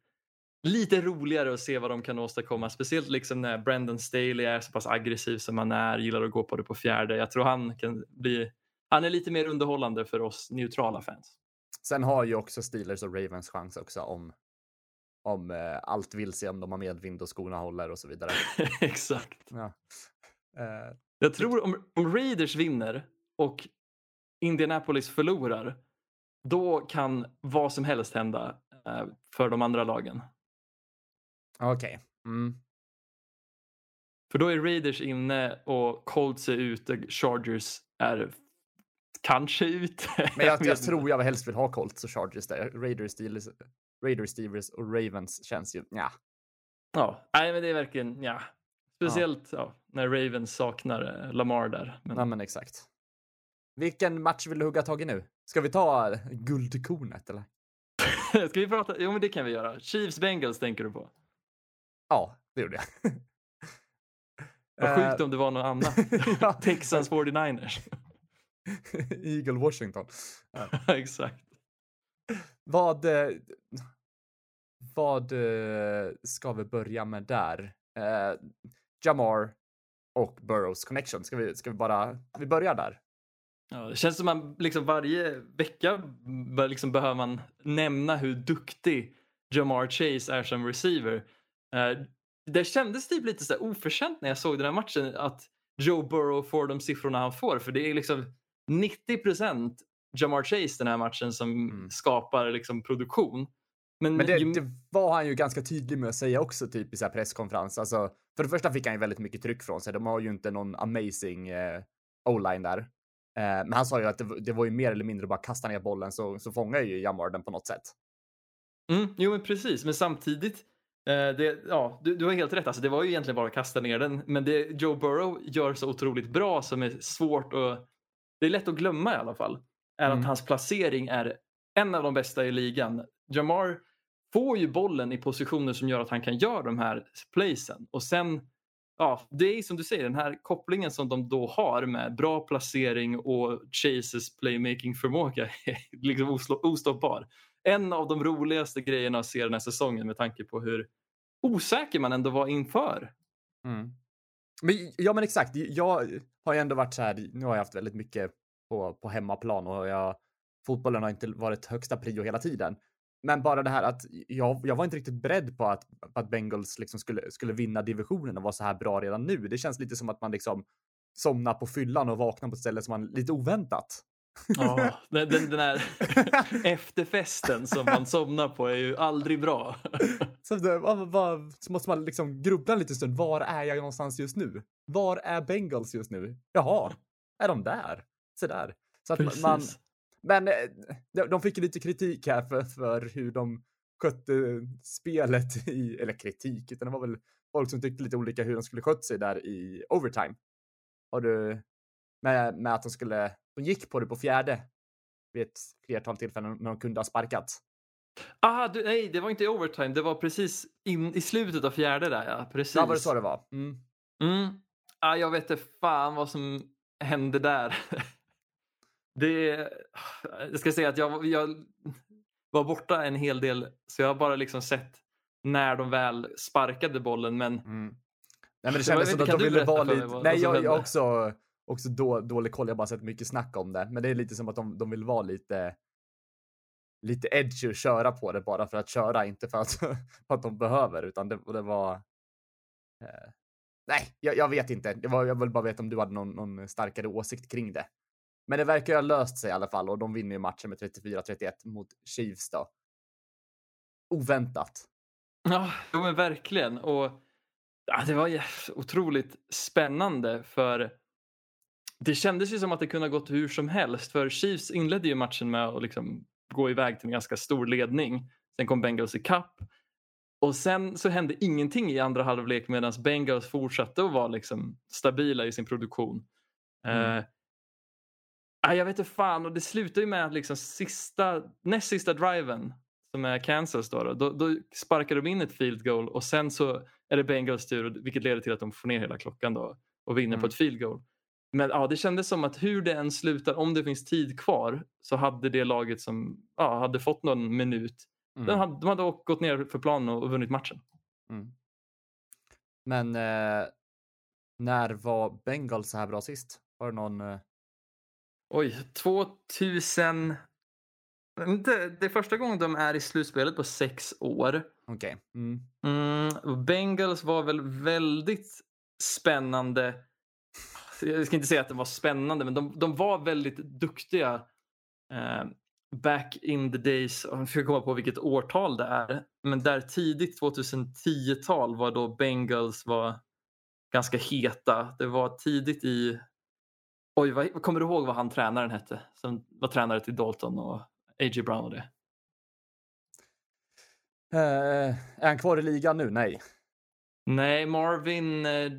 lite roligare att se vad de kan åstadkomma. Speciellt liksom när Brandon Staley är så pass aggressiv som han är, gillar att gå på det på fjärde. Jag tror han kan bli, han är lite mer underhållande för oss neutrala fans. Sen har ju också Steelers och Ravens chans också om om eh, allt vill se om de har medvind och skorna håller och så vidare. <laughs> Exakt. Ja. Uh, jag tror om, om Raiders vinner och Indianapolis förlorar, då kan vad som helst hända uh, för de andra lagen. Okej. Okay. Mm. För då är Raiders inne och Colts är ute, Chargers är kanske ute. Men jag, <laughs> jag tror jag helst vill ha Colts och Chargers där. Raiders, Steelers, Raiders, Steelers och Ravens känns ju, ja. Ja, nej men det är verkligen, ja. Speciellt ja. ja när Ravens saknar eh, Lamar där. Men... Ja men exakt. Vilken match vill du hugga tag i nu? Ska vi ta guldkornet eller? <laughs> Ska vi prata? Jo men det kan vi göra. Chiefs Bengals tänker du på? Ja, det gjorde jag. <laughs> Vad sjukt om det var något annat. <laughs> Texans 49ers. Eagle Washington. Exakt. Vad, eh, vad eh, ska vi börja med där? Eh, Jamar och Burrows connection. Ska vi, ska vi bara, vi börjar där. Ja, det känns som man liksom varje vecka liksom behöver man nämna hur duktig Jamar Chase är som receiver. Eh, det kändes typ lite så här oförtjänt när jag såg den här matchen att Joe Burrow får de siffrorna han får för det är liksom 90 Jamar Chase den här matchen som mm. skapar liksom produktion. Men, Men det, ju... det, var han ju ganska tydlig med att säga också typ i så här presskonferens. Alltså, för det första fick han ju väldigt mycket tryck från sig. De har ju inte någon amazing eh, o-line där. Eh, men han sa ju att det, det, var ju mer eller mindre bara kasta ner bollen så, så fångar ju Jamar den på något sätt. Mm, jo, men precis. Men samtidigt, eh, det, ja, du, du, har helt rätt. Alltså, det var ju egentligen bara att kasta ner den. Men det Joe Burrow gör så otroligt bra som är svårt att... Det är lätt att glömma i alla fall är mm. att hans placering är en av de bästa i ligan. Jamar får ju bollen i positioner som gör att han kan göra de här placen och sen Ja, det är som du säger, den här kopplingen som de då har med bra placering och Chases playmaking förmåga är <laughs> liksom ostoppbar. En av de roligaste grejerna att se den här säsongen med tanke på hur osäker man ändå var inför. Mm. Men, ja men exakt, jag har ju ändå varit så här, nu har jag haft väldigt mycket på, på hemmaplan och jag, fotbollen har inte varit högsta prio hela tiden. Men bara det här att jag, jag var inte riktigt beredd på att, att Bengals liksom skulle, skulle vinna divisionen och vara så här bra redan nu. Det känns lite som att man liksom somnar på fyllan och vaknar på ett ställe som man lite oväntat. Ja, den, den här <laughs> efterfesten som man somnar på är ju aldrig bra. <laughs> Så, det, så måste man liksom grubbla lite stund. Var är jag någonstans just nu? Var är Bengals just nu? Jaha, är de där? Sådär. Så att Precis. man, men eh, de fick lite kritik här för, för hur de skötte spelet i, eller kritik, utan det var väl folk som tyckte lite olika hur de skulle skött sig där i overtime. Har du, med, med att de skulle, de gick på det på fjärde vid ett flertal tillfällen när de kunde ha sparkat. Ah, du, nej, det var inte i overtime, det var precis in, i slutet av fjärde där ja, precis. Ja, var det så det var? Mm. Mm. Ah, jag vet inte fan vad som hände där. Det, jag ska säga att jag, jag var borta en hel del så jag har bara liksom sett när de väl sparkade bollen men mm. Nej men det kändes som att de ville vara lite, vad, nej jag, jag också, också då, dålig koll, jag har bara sett mycket snack om det. Men det är lite som att de, de vill vara lite lite edgy och köra på det bara för att köra, inte för att, för att de behöver utan det, det var eh, Nej, jag, jag, vet inte. Var, jag vill bara veta om du hade någon, någon starkare åsikt kring det. Men det verkar ha löst sig i alla fall och de vinner ju matchen med 34-31 mot Chiefs då. Oväntat. Ja, men verkligen. Och ja, det var ju otroligt spännande för det kändes ju som att det kunde ha gått hur som helst. För Chiefs inledde ju matchen med att liksom gå iväg till en ganska stor ledning. Sen kom Bengals i kapp. Och sen så hände ingenting i andra halvlek medan Bengals fortsatte att vara liksom stabila i sin produktion. Mm. Uh, jag vet inte fan och det slutar ju med att liksom sista, näst sista driven som är Kansas då, då, då, sparkar de in ett field goal och sen så är det Bengals tur vilket leder till att de får ner hela klockan då och vinner Mm. på ett field goal. Men ja, det kändes som att hur det än slutar, om det finns tid kvar så hade det laget som ja, hade fått någon minut, Mm. den hade, de hade gått ner för planen och, och vunnit matchen. Mm. Men eh, när var Bengals så här bra sist? Har du någon? Eh... Oj, 2000... Inte, det är första gången de är i slutspelet på sex år. Okej. Mm. Mm, och Bengals var väl väldigt spännande. Jag ska inte säga att det var spännande, men de, de var väldigt duktiga eh, back in the days. Jag försöker komma på vilket årtal det är. Men där tidigt 2010-tal var då Bengals var ganska heta. Det var tidigt i... Oj, vad, kommer du ihåg vad han tränaren hette? Som var tränare till Dalton och A.J. Brown och det. Eh, är han kvar i ligan nu? Nej. Nej, Marvin... Eh,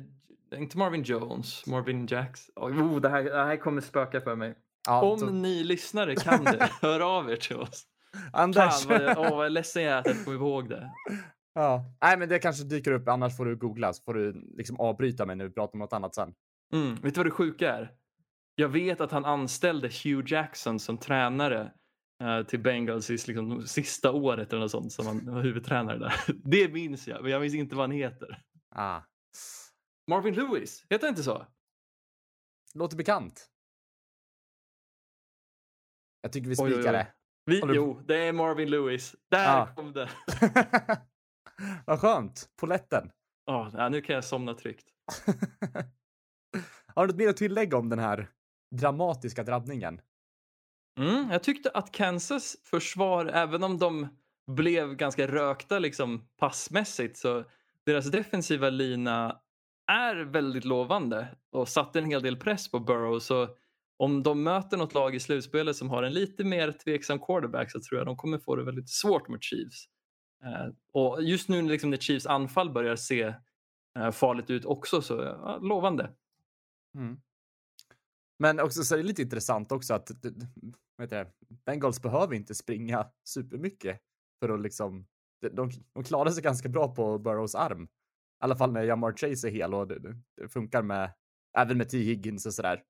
inte Marvin Jones, Marvin Jacks. Oh, det, här, det här kommer spöka för mig. Ja, Om så- ni lyssnare kan det, <laughs> hör av er till oss. Anders. Fan, vad, jag- åh, vad ledsen jag är att jag kommer ihåg det. ja. Nej, men det kanske dyker upp. Annars får du googla så får du liksom avbryta mig när vi pratar om något annat sen. Mm, vet du vad det sjuka är? Jag vet att han anställde Hugh Jackson som tränare eh, till Bengals i liksom, sista året eller något sånt som han var huvudtränare där. <laughs> Det minns jag, men jag minns inte vad han heter. Ah. Marvin Lewis, heter han inte så? Låter bekant. Jag tycker vi spikar det. Vi, du- jo, det är Marvin Lewis. Där Ja. kom det. <laughs> Vad skönt. Poletten. Oh, ja, nu kan jag somna tryggt. <laughs> Har du något mer att tillägga om den här dramatiska drabbningen? Mm, jag tyckte att Kansas försvar, även om de blev ganska rökta liksom passmässigt, så deras defensiva lina är väldigt lovande och satte en hel del press på Burrow. Så om de möter något lag i slutspelet som har en lite mer tveksam quarterback så tror jag de kommer få det väldigt svårt mot Chiefs. Eh, och just nu liksom när Chiefs anfall börjar se eh, farligt ut också så ja, lovande. Mm. Men också så är det lite intressant också att vad heter det, Bengals behöver inte springa supermycket för att liksom, de, de, klarar sig ganska bra på Burrows arm. I alla fall när Jamar Chase är hel och det, det- funkar med, även med T. Higgins och sådär.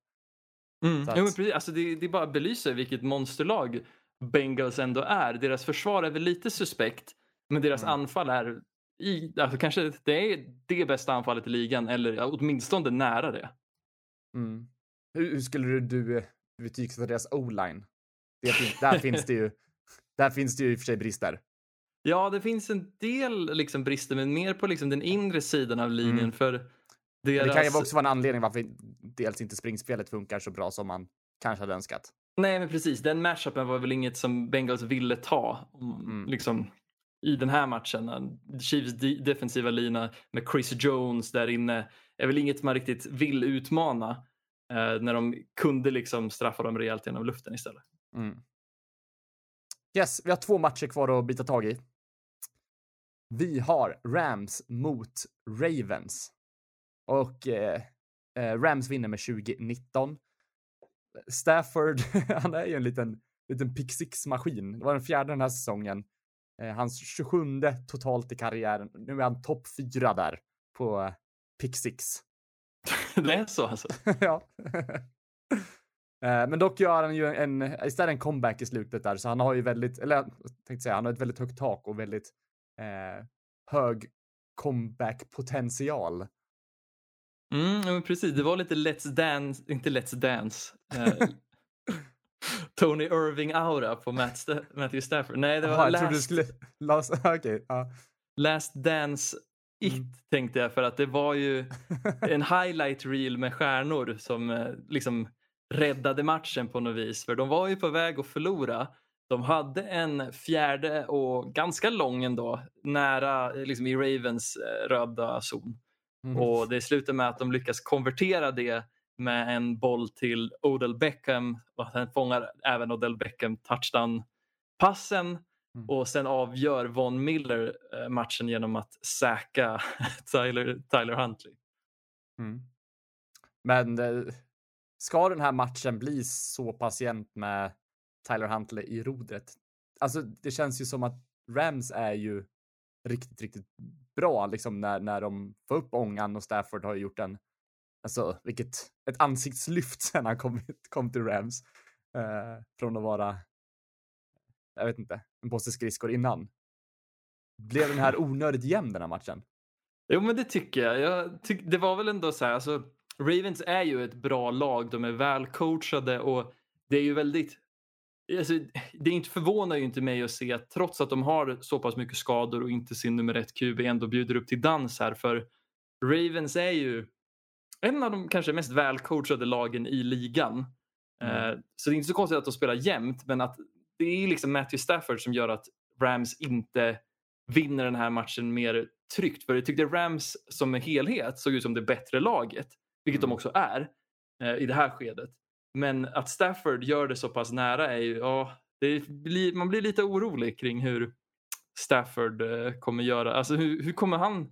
Mm. Så men att- precis. Alltså, det, det bara belyser vilket monsterlag Bengals ändå är. Deras försvar är väl lite suspekt, men deras Mm. anfall är i, alltså, kanske det är det bästa anfallet i ligan, eller ja, åtminstone nära det. Mm. Hur, hur skulle du, eh, betygsätta deras o-line? Det fin- Där finns det ju, <laughs> där finns det ju i och för sig brister. Ja, det finns en del liksom, brister, men mer på liksom, den inre sidan av linjen. Mm. för deras... det kan ju också vara en anledning varför dels inte springspelet funkar så bra som man kanske hade önskat. Nej, men precis. Den matchupen var väl inget som Bengals ville ta. Mm. Liksom, I den här matchen. Chiefs de- defensiva lina med Chris Jones där inne är väl inget man riktigt vill utmana. Eh, när de kunde liksom straffa dem rejält genom luften istället. Mm. Yes, vi har två matcher kvar att bita tag i. Vi har Rams mot Ravens. Och eh, eh, Rams vinner med 2019. Stafford, <laughs> han är ju en liten, liten pick six-maskin. Det var den fjärde den här säsongen. Eh, hans 27 totalt i karriären. Nu är han topp fyra där på eh, pick six. <laughs> det är så alltså. <laughs> ja. <laughs> Eh, Men dock gör han ju en, istället en comeback i slutet där, så han har ju väldigt, eller jag tänkte säga, han har ett väldigt högt tak och väldigt eh, hög comeback-potential. Mm, men precis, det var lite Let's Dance, inte Let's Dance. Eh, Tony Irving-aura på Matt Sta- Matthew Stafford. Nej, det var du last, skulle... Last, okej, ja. last Dance It Mm. tänkte jag för att det var ju <laughs> en highlight reel med stjärnor som eh, liksom räddade matchen på något vis. För de var ju på väg att förlora. De hade en fjärde och ganska lång ändå, nära liksom i Ravens eh, röda zon. Mm. Och det slutar med att de lyckas konvertera det med en boll till Odell Beckham och sen fångar även Odell Beckham touchdown-passen Mm. och sen avgör Von Miller eh, matchen genom att säkra <laughs> Tyler, Tyler Huntley. Mm. Men eh, ska den här matchen bli så jämnt med Tyler Huntley i rodret? Alltså, det känns ju som att Rams är ju riktigt, riktigt bra liksom när, när de får upp ångan och Stafford har gjort en, alltså vilket, ett ansiktslyft <laughs> sen han kom, kom till Rams. Eh, från att vara, jag vet inte, en påse skridskor innan. Blev den här onödigt jämn den här matchen? Jo men det tycker jag. jag tyck, det var väl ändå så här, alltså, Ravens är ju ett bra lag, de är välcoachade och det är ju väldigt Alltså, det inte förvånar ju inte mig att se att trots att de har så pass mycket skador och inte sin nummer ett QB ändå bjuder upp till dans här för Ravens är ju en av de kanske mest välcoachade lagen i ligan. Mm. Eh, så det är inte så konstigt att de spelar jämnt men att det är liksom Matthew Stafford som gör att Rams inte vinner den här matchen mer tryggt. För jag tyckte Rams som helhet såg ut som det bättre laget, vilket Mm. de också är eh, i det här skedet. Men att Stafford gör det så pass nära är ju, ja, det blir, man blir lite orolig kring hur Stafford eh, kommer göra. Alltså hur, hur kommer han,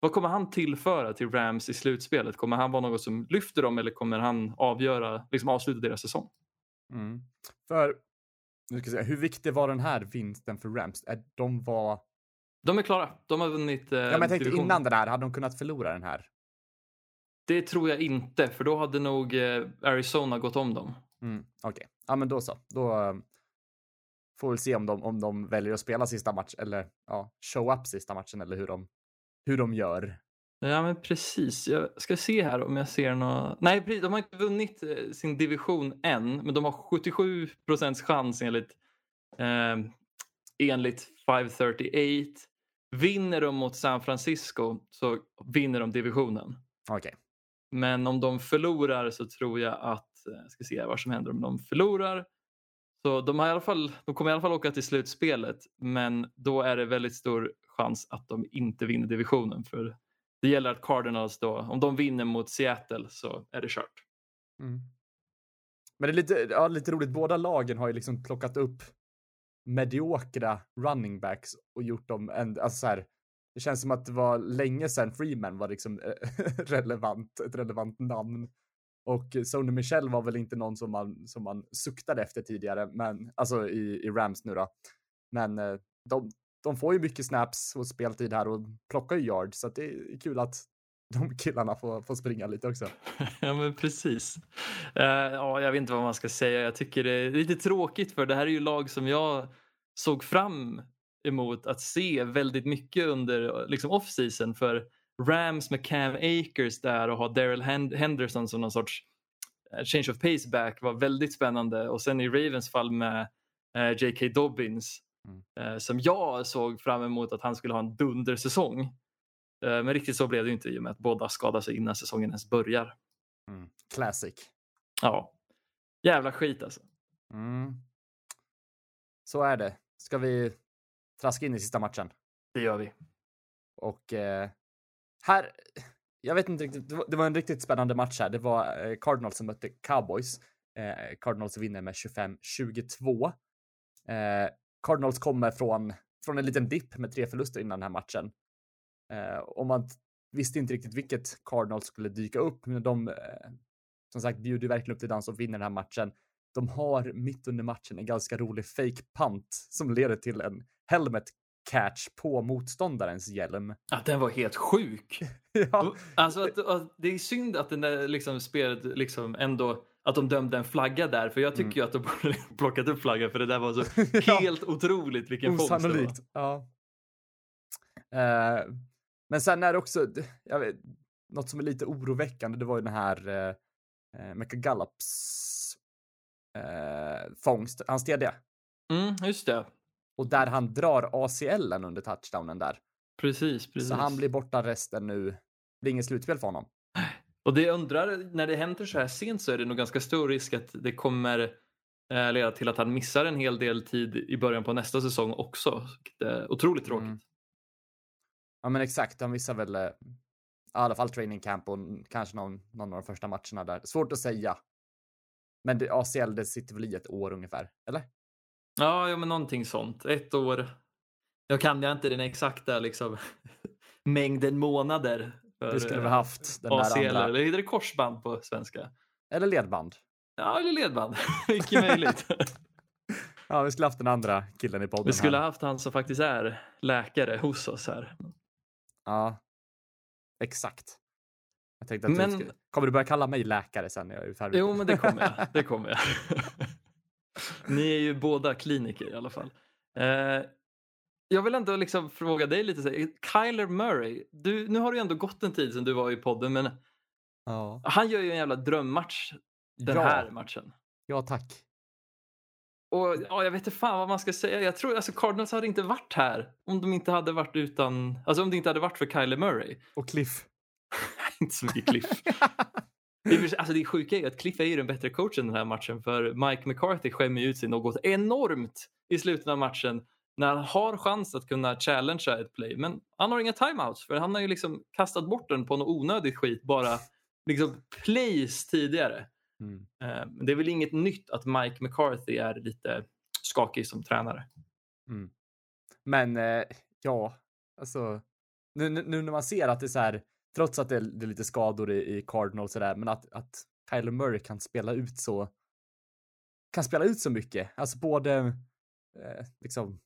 vad kommer han tillföra till Rams i slutspelet? Kommer han vara något som lyfter dem eller kommer han avgöra, liksom avsluta deras säsong? Mm. För, nu ska säga, hur viktig var den här vinsten för Rams? De var, De är klara. De har vunnit eh, ja men jag tänkte divisionen. innan den här, hade de kunnat förlora den här? Det tror jag inte, för då hade nog eh, Arizona gått om dem. Mm, Okej, ja men då så. Då eh, får vi se om de, om de väljer att spela sista match eller ja, show up sista matchen eller hur de, hur de gör. Ja men precis. Jag ska se här om jag ser något. Nej, precis. de har inte vunnit eh, sin division än, men de har 77 procents chans enligt, eh, enligt 538. Vinner de mot San Francisco så vinner de divisionen. Okej, Men om de förlorar så tror jag att, eh, jag ska se vad som händer om de förlorar. Så de, har i alla fall, de kommer i alla fall åka till slutspelet men då är det väldigt stor chans att de inte vinner divisionen. För det gäller att Cardinals då, om de vinner mot Seattle så är det kört. Mm. Men det är lite, ja, lite roligt, båda lagen har ju liksom plockat upp mediokra running backs och gjort dem, en, alltså så här, det känns som att det var länge sedan Freeman var liksom eh, <laughs> relevant, ett relevant namn. Och Sony Michel var väl inte någon som man, som man suktade efter tidigare, men alltså i, i Rams nu då. Men eh, de, de får ju mycket snaps och speltid här och plockar ju yards, så att det är kul att de killarna får, får springa lite också. <laughs> ja men precis. Uh, ja, jag vet inte vad man ska säga. Jag tycker det är lite tråkigt för det här är ju lag som jag såg fram emot att se väldigt mycket under liksom off-season för Rams med Cam Akers där och ha Daryl Henderson som någon sorts eh, change of pace back var väldigt spännande och sen i Ravens fall med eh, J.K. Dobbins Mm. eh, som jag såg fram emot att han skulle ha en dundersäsong. Eh, men riktigt så blev det inte i och med att båda skadade sig innan säsongen ens börjar. Mm. Classic. Ja, jävla skit alltså. Mm. Så är det. Ska vi traska in i sista matchen? Det gör vi. Och eh, här, jag vet inte riktigt, det var, det var en riktigt spännande match här. Det var eh, Cardinals som mötte Cowboys. Eh, Cardinals vinner med 25-22. Eh, Cardinals kommer från, från en liten dipp med tre förluster innan den här matchen. Eh, och man visste inte riktigt vilket Cardinals skulle dyka upp, men de eh, som sagt bjuder verkligen upp till dans och vinner den här matchen. De har mitt under matchen en ganska rolig fake punt som leder till en helmet catch på motståndarens hjälm. Ja, den var helt sjuk. <laughs> ja, Alltså att, att, det är synd att den där liksom spelet liksom ändå att de dömde en flagga där för jag tycker Mm. ju att de borde <laughs> plockat upp flaggan för det där var så <laughs> Ja. helt otroligt vilken fångst det var. osannolikt. Ja. Eh, men sen är det också, jag vet, något som är lite oroväckande, det var ju den här uh, uh, Mecca Gallups uh, fångst, hans TD. Mm, just det. Och där han drar ACLen under touchdownen där. Precis, precis. Så han blir borta resten nu. Det blir inget slutspel för honom. Och det jag undrar, när det händer så här sent så är det nog ganska stor risk att det kommer eh, leda till att han missar en hel del tid i början på nästa säsong också. Otroligt tråkigt. Mm. Ja men exakt, han missar väl eh, i alla fall training camp och kanske någon, någon av de första matcherna där. Svårt att säga. Men det, ACL, det sitter väl i ett år ungefär, eller? Ja, ja, men någonting sånt. Ett år. Jag kan jag inte den exakta liksom, <laughs> mängden månader. För, Du skulle väl eh, haft den ACL, där andra. eller heter det korsband på svenska? Eller ledband. Ja, eller ledband. <laughs> Mycket möjligt. <laughs> Ja, vi skulle haft den andra killen i podden. Vi skulle här. ha haft han som faktiskt är läkare hos oss här. Ja. Exakt. Jag tänkte att Men- du skulle... Kommer du börja kalla mig läkare sen när jag är färdig? Jo, men det kommer jag. <laughs> Det kommer jag. Ni är ju båda kliniker i alla fall. Eh, jag vill ändå liksom fråga dig lite. Så här, Kyler Murray, du, nu har det ju ändå gått en tid sedan du var i podden, men Ja. han gör ju en jävla drömmatch den ja. här matchen. Ja, tack. Och ja, jag vet inte fan vad man ska säga. Jag tror alltså Cardinals hade inte varit här om de inte hade varit utan, alltså om det inte hade varit för Kyler Murray. Och Cliff. <laughs> inte så mycket Cliff. Alltså det sjuka är ju att Cliff är ju den bättre coachen den här matchen för Mike McCarthy skämmer ut sig något enormt i slutet av matchen när han har chans att kunna challengea ett play. Men han har inga timeouts för han har ju liksom kastat bort den på något onödigt skit bara liksom plays tidigare. Mm. Eh, det är väl inget nytt att Mike McCarthy är lite skakig som tränare. Mm. Men eh, ja, alltså nu, nu, nu när man ser att det är så här, trots att det är, det är lite skador i, i Cardinals och där, men att, att Kyler Murray kan spela ut så kan spela ut så mycket. Alltså både eh, liksom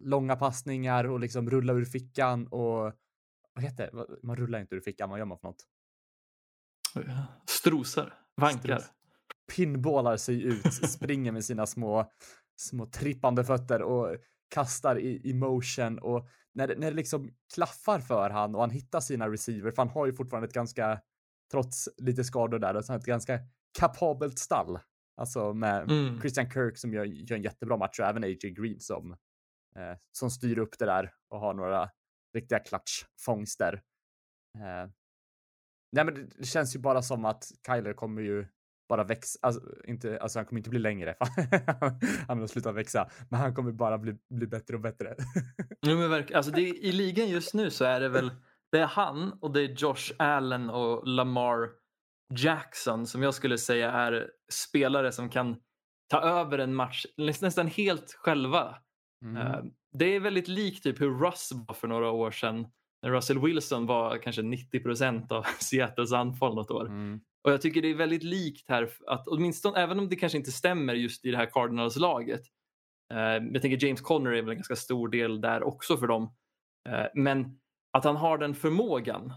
långa passningar och liksom rulla ur fickan och vad heter det? Man rullar inte ur fickan, vad gör man för något? Strosar, vankar. Pinbollar sig ut, <laughs> springer med sina små, små trippande fötter och kastar i, i motion och när det, när det liksom klaffar för han och han hittar sina receiver, för han har ju fortfarande ett ganska, trots lite skador där, så ett ganska kapabelt stall. Alltså med Mm. Christian Kirk som gör, gör en jättebra match och även AJ Green som, eh, som styr upp det där och har några riktiga klatschfångster. Eh, nej men det, känns ju bara som att Kyler kommer ju bara växa, alltså, inte, alltså han kommer inte bli längre, <laughs> han har slutat växa, men han kommer bara bli, bli bättre och bättre. <laughs> Jo, men verkligen. Alltså det, I ligan just nu så är det väl det är han och det är Josh Allen och Lamar Jackson som jag skulle säga är spelare som kan ta över en match nästan helt själva. Mm. Eh, Det är väldigt likt typ hur Russ var för några år sedan. När Russell Wilson var kanske 90% av <laughs> Seattles anfall något år. Mm. Och jag tycker det är väldigt likt här att åtminstone, även om det kanske inte stämmer just i det här Cardinals-laget. Eh, jag tänker James Conner är väl en ganska stor del där också för dem. Eh, men att han har den förmågan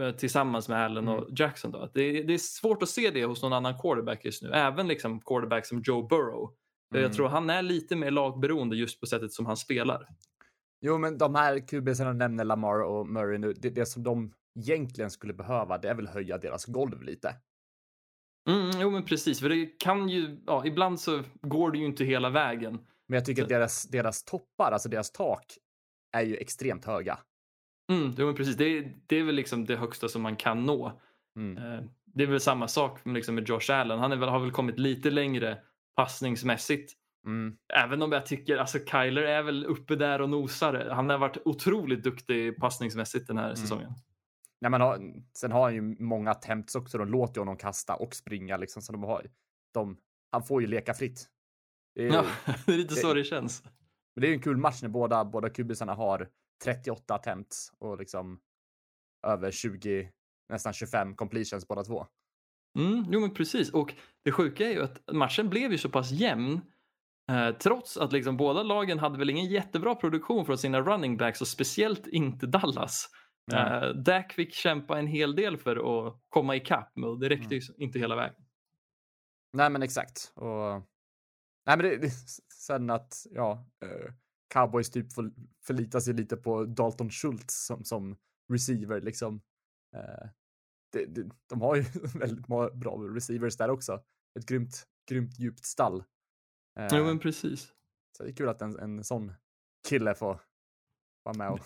eh, tillsammans med Allen och Jackson. Då, det, det är svårt att se det hos någon annan quarterback just nu. Även liksom quarterback som Joe Burrow. Mm. Jag tror han är lite mer lagberoende just på sättet som han spelar. Jo, men de här de nämner, Lamar och Murray nu, det, det som de egentligen skulle behöva, det är väl höja deras golv lite. Mm, jo men precis, för det kan ju, ja, ibland så går det ju inte hela vägen. Men jag tycker Så- att deras, deras toppar, alltså deras tak, är ju extremt höga. Mm, jo, men precis. Det, är- det är väl liksom det högsta som man kan nå. Mm. Eh, Det är väl samma sak liksom med Josh Allen. Han väl, har väl kommit lite längre passningsmässigt. Mm. Även om jag tycker, alltså Kyler är väl uppe där och nosar. Han har varit otroligt duktig passningsmässigt den här Mm. säsongen. Nej, men sen har han ju många attempts också. De låter ju honom kasta och springa liksom. Så de har, de, han får ju leka fritt. Det är, Ja, <laughs> det är lite så det- det känns. men det är en kul match när båda, båda kubisarna har 38 attempts och liksom över 20, nästan 25 completions båda två. Mm, jo men precis. Och det sjuka är ju att matchen blev ju så pass jämn eh, trots att liksom båda lagen hade väl ingen jättebra produktion från sina running backs och speciellt inte Dallas. Nej. Eh, Dak fick kämpa en hel del för att komma ikapp och det räckte ju inte hela vägen. Nej, men exakt. Och, nej, men det, det, sen att, ja, eh, cowboys typ får förlita sig lite på Dalton Schultz som, som receiver liksom. Eh, det, det, de har ju <laughs> väldigt må- bra receivers där också. Ett grymt, grymt djupt stall. Eh, Jo men precis. Så det är kul att en, en sån kille får vara med och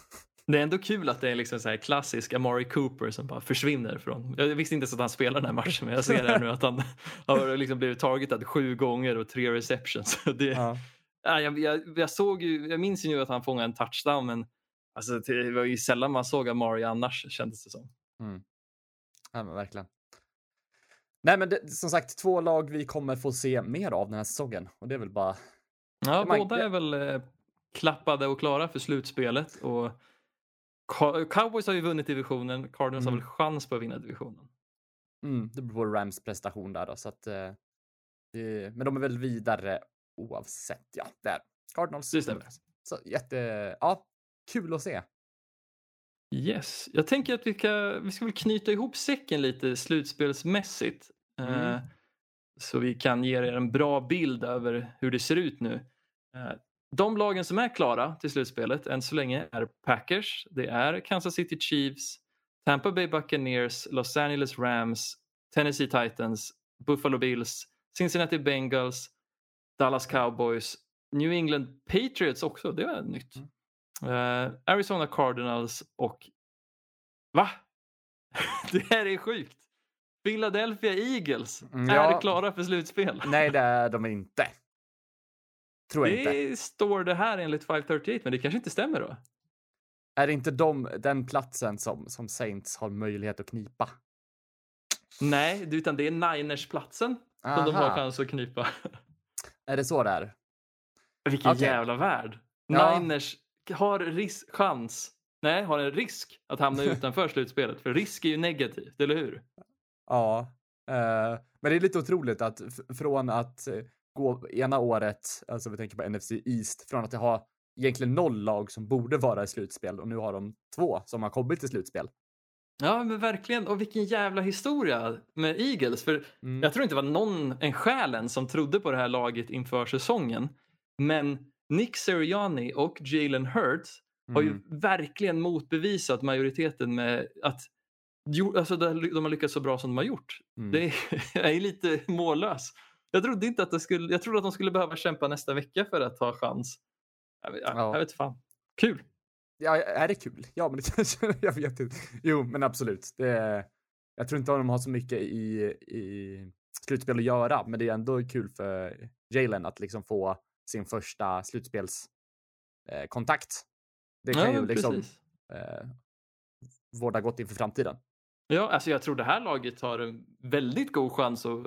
Det är ändå kul att det är liksom så här klassisk Amari Cooper som bara försvinner från... Jag visste inte ens att han spelar den här matchen men jag ser här nu att han <laughs> har liksom blivit targetad sju gånger och tre receptions. <laughs> Det, Ja. ja, jag, jag, jag, såg ju, jag minns ju nu att han fångade en touchdown men alltså, det var ju sällan man såg Amari annars kändes det som. Ja, men verkligen. Nej, men det, som sagt, två lag vi kommer få se mer av den här säsongen och det är väl bara. Ja, man- båda är väl eh, klappade och klara för slutspelet. Och Cow- Cowboys har ju vunnit divisionen, Cardinals har Mm. väl chans på att vinna divisionen. Mm, det beror på Rams prestation där då, så att. Eh, det, men de är väl vidare oavsett. Ja, där. Cardinals. Det stämmer. Så jätte. Ja, kul att se. Yes, jag tänker att vi, ska, vi ska väl knyta ihop säcken lite slutspelsmässigt. Mm. Eh, så vi kan ge er en bra bild över hur det ser ut nu. Eh, de lagen som är klara till slutspelet än så länge är Packers, det är Kansas City Chiefs, Tampa Bay Buccaneers, Los Angeles Rams, Tennessee Titans, Buffalo Bills, Cincinnati Bengals, Dallas Cowboys, New England Patriots också, det var nytt. Eh, Arizona Cardinals och va? <laughs> det här är sjukt. Philadelphia Eagles Mm, är ja. klara för slutspel. <laughs> Nej, det är de inte. Tror jag inte. Det står det här enligt 538 men det kanske inte stämmer då. Är det inte de, den platsen som, som Saints har möjlighet att knipa? Nej, utan det är Niners-platsen som de har chans att knipa. <laughs> Är det så det är? Vilken Okej. jävla värld. Ja. Niners har risk, chans, nej, har en risk att hamna <laughs> utanför slutspelet. För risk är ju negativt, eller hur? Ja, eh, men det är lite otroligt att från att eh, gå ena året, alltså vi tänker på NFC East, från att ha egentligen noll lag som borde vara i slutspel och nu har de två som har kommit till slutspel. Ja, men verkligen. Och vilken jävla historia med Eagles. För Mm. jag tror inte det var någon, en själen, som trodde på det här laget inför säsongen. Men Nick Sirianni och Jalen Hurts har ju Mm. verkligen motbevisat majoriteten med att alltså de har lyckats så bra som de har gjort. Mm. Det är, <laughs> jag är lite mållös. Jag trodde inte att det skulle, jag trodde att de skulle behöva kämpa nästa vecka för att ta chans. Jag vet, Ja. jag vet fan. Kul. Ja, är det kul? Ja, men det <laughs> kanske, jag vet inte. Jo, men absolut. Det är, jag tror inte att de har så mycket i, i slutspel att göra, men det är ändå kul för Jalen att liksom få sin första slutspelskontakt. Eh, det kan Ja, ju liksom eh, vårda gott inför framtiden. Ja, alltså jag tror det här laget har en väldigt god chans att,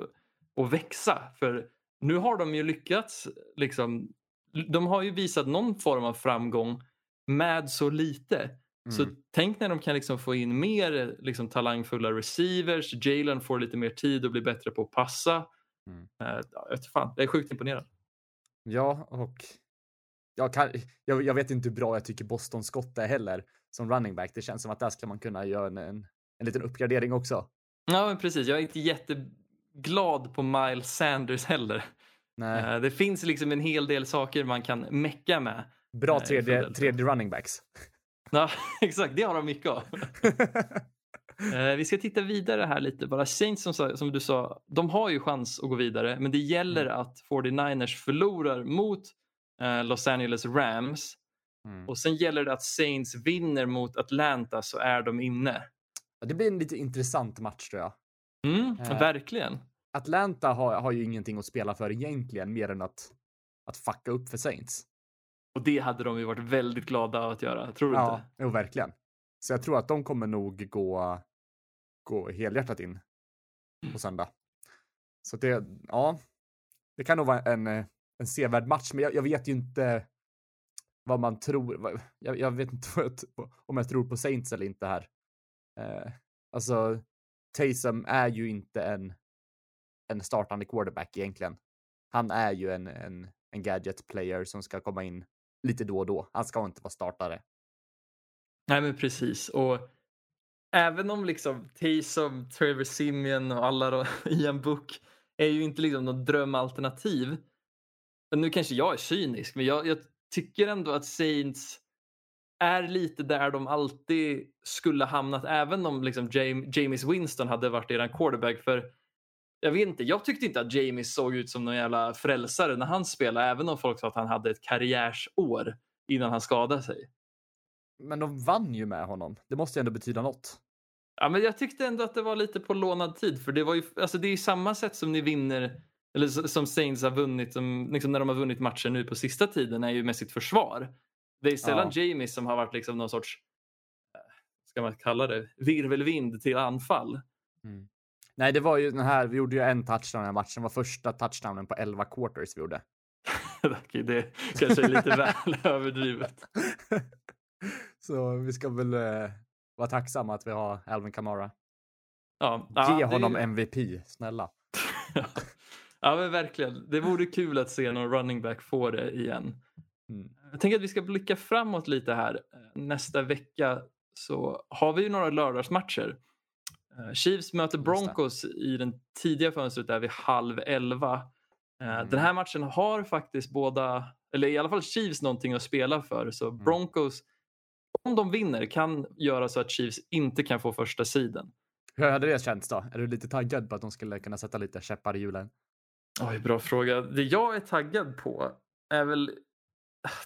att växa. För nu har de ju lyckats. Liksom, de har ju visat någon form av framgång med så lite. Så Mm. tänk när de kan liksom få in mer liksom, talangfulla receivers. Jalen får lite mer tid och blir bättre på att passa. Mm. Ja, jag, fan, jag är sjukt imponerad. Ja, och jag, kan, jag, jag vet inte hur bra jag tycker Boston Scott är heller som running back. Det känns som att där ska man kunna göra en, en, en liten uppgradering också. Ja, men precis. Jag är inte jätteglad på Miles Sanders heller. Nej, Eh, det finns liksom en hel del saker man kan mecka med. bra nej, tredje, Philadelphia. tredje running backs. Ja, <laughs> exakt. Det har de mycket av. <laughs> Eh, vi ska titta vidare här lite. Bara Saints som, som du sa, de har ju chans att gå vidare. Men det gäller Mm. att 49ers förlorar mot eh, Los Angeles Rams. Mm. Och sen gäller det att Saints vinner mot Atlanta så är de inne. Det blir en lite intressant match tror jag. Mm, Eh. Verkligen. Atlanta har, har ju ingenting att spela för egentligen, mer än att, att fucka upp för Saints. Och det hade de ju varit väldigt glada att göra. Tror du Ja, inte? jo, verkligen. Så jag tror att de kommer nog gå, gå helhjärtat in på söndag. Så det, ja, det kan nog vara en, eh, en sevärd match, men jag, jag vet ju inte vad man tror. Jag, jag vet inte <laughs> jag, om jag tror på Saints eller inte här. Eh, alltså, Taysom är ju inte en, en startande quarterback egentligen. Han är ju en, en, en gadget player som ska komma in lite då och då. Han ska inte vara startare. Nej men precis. Och även om liksom Taysom, Trevor Simeon och alla då, <laughs> Ian Book är ju inte liksom något drömalternativ. Men nu kanske jag är cynisk men jag, jag tycker ändå att Saints är lite där de alltid skulle hamnat även om liksom James, James Winston hade varit eran quarterback. För jag vet inte, jag tyckte inte att James såg ut som någon jävla frälsare när han spelade även om folk sa att han hade ett karriärsår innan han skadade sig. Men de vann ju med honom. Det måste ju ändå betyda något. Ja, men jag tyckte ändå att det var lite på lånad tid för det var ju, alltså det är ju samma sätt som ni vinner eller som Saints har vunnit, som, liksom när de har vunnit matcher nu på sista tiden är ju med sitt försvar. Det är sällan Jamies som har varit liksom någon sorts, eh, ska man kalla det, virvelvind till anfall. Nej, det var ju den här. Vi gjorde ju en touchdown i den här matchen. Det var första touchdownen på 11 quarters vi gjorde. <laughs> Det kanske är lite väl <laughs> överdrivet. <laughs> Så vi ska väl eh, vara tacksamma att vi har Alvin Kamara. Ja, Ge ja, det- honom MVP, snälla. <laughs> ja, men verkligen. Det vore kul att se någon running back få det igen. Mm. Jag tänker att vi ska blicka framåt lite här. Nästa vecka så har vi ju några lördagsmatcher. Eh, Chiefs möter det. Broncos i den tidiga fönstret där vid halv elva. Eh, Mm. Den här matchen har faktiskt båda, eller i alla fall Chiefs någonting att spela för. Så Mm. Om de vinner, kan göra så att Chiefs inte kan få första sidan. Hur hade det känts då? Är du lite taggad på att de skulle kunna sätta lite käppar i hjulen? Oj, bra fråga. Det jag är taggad på är väl...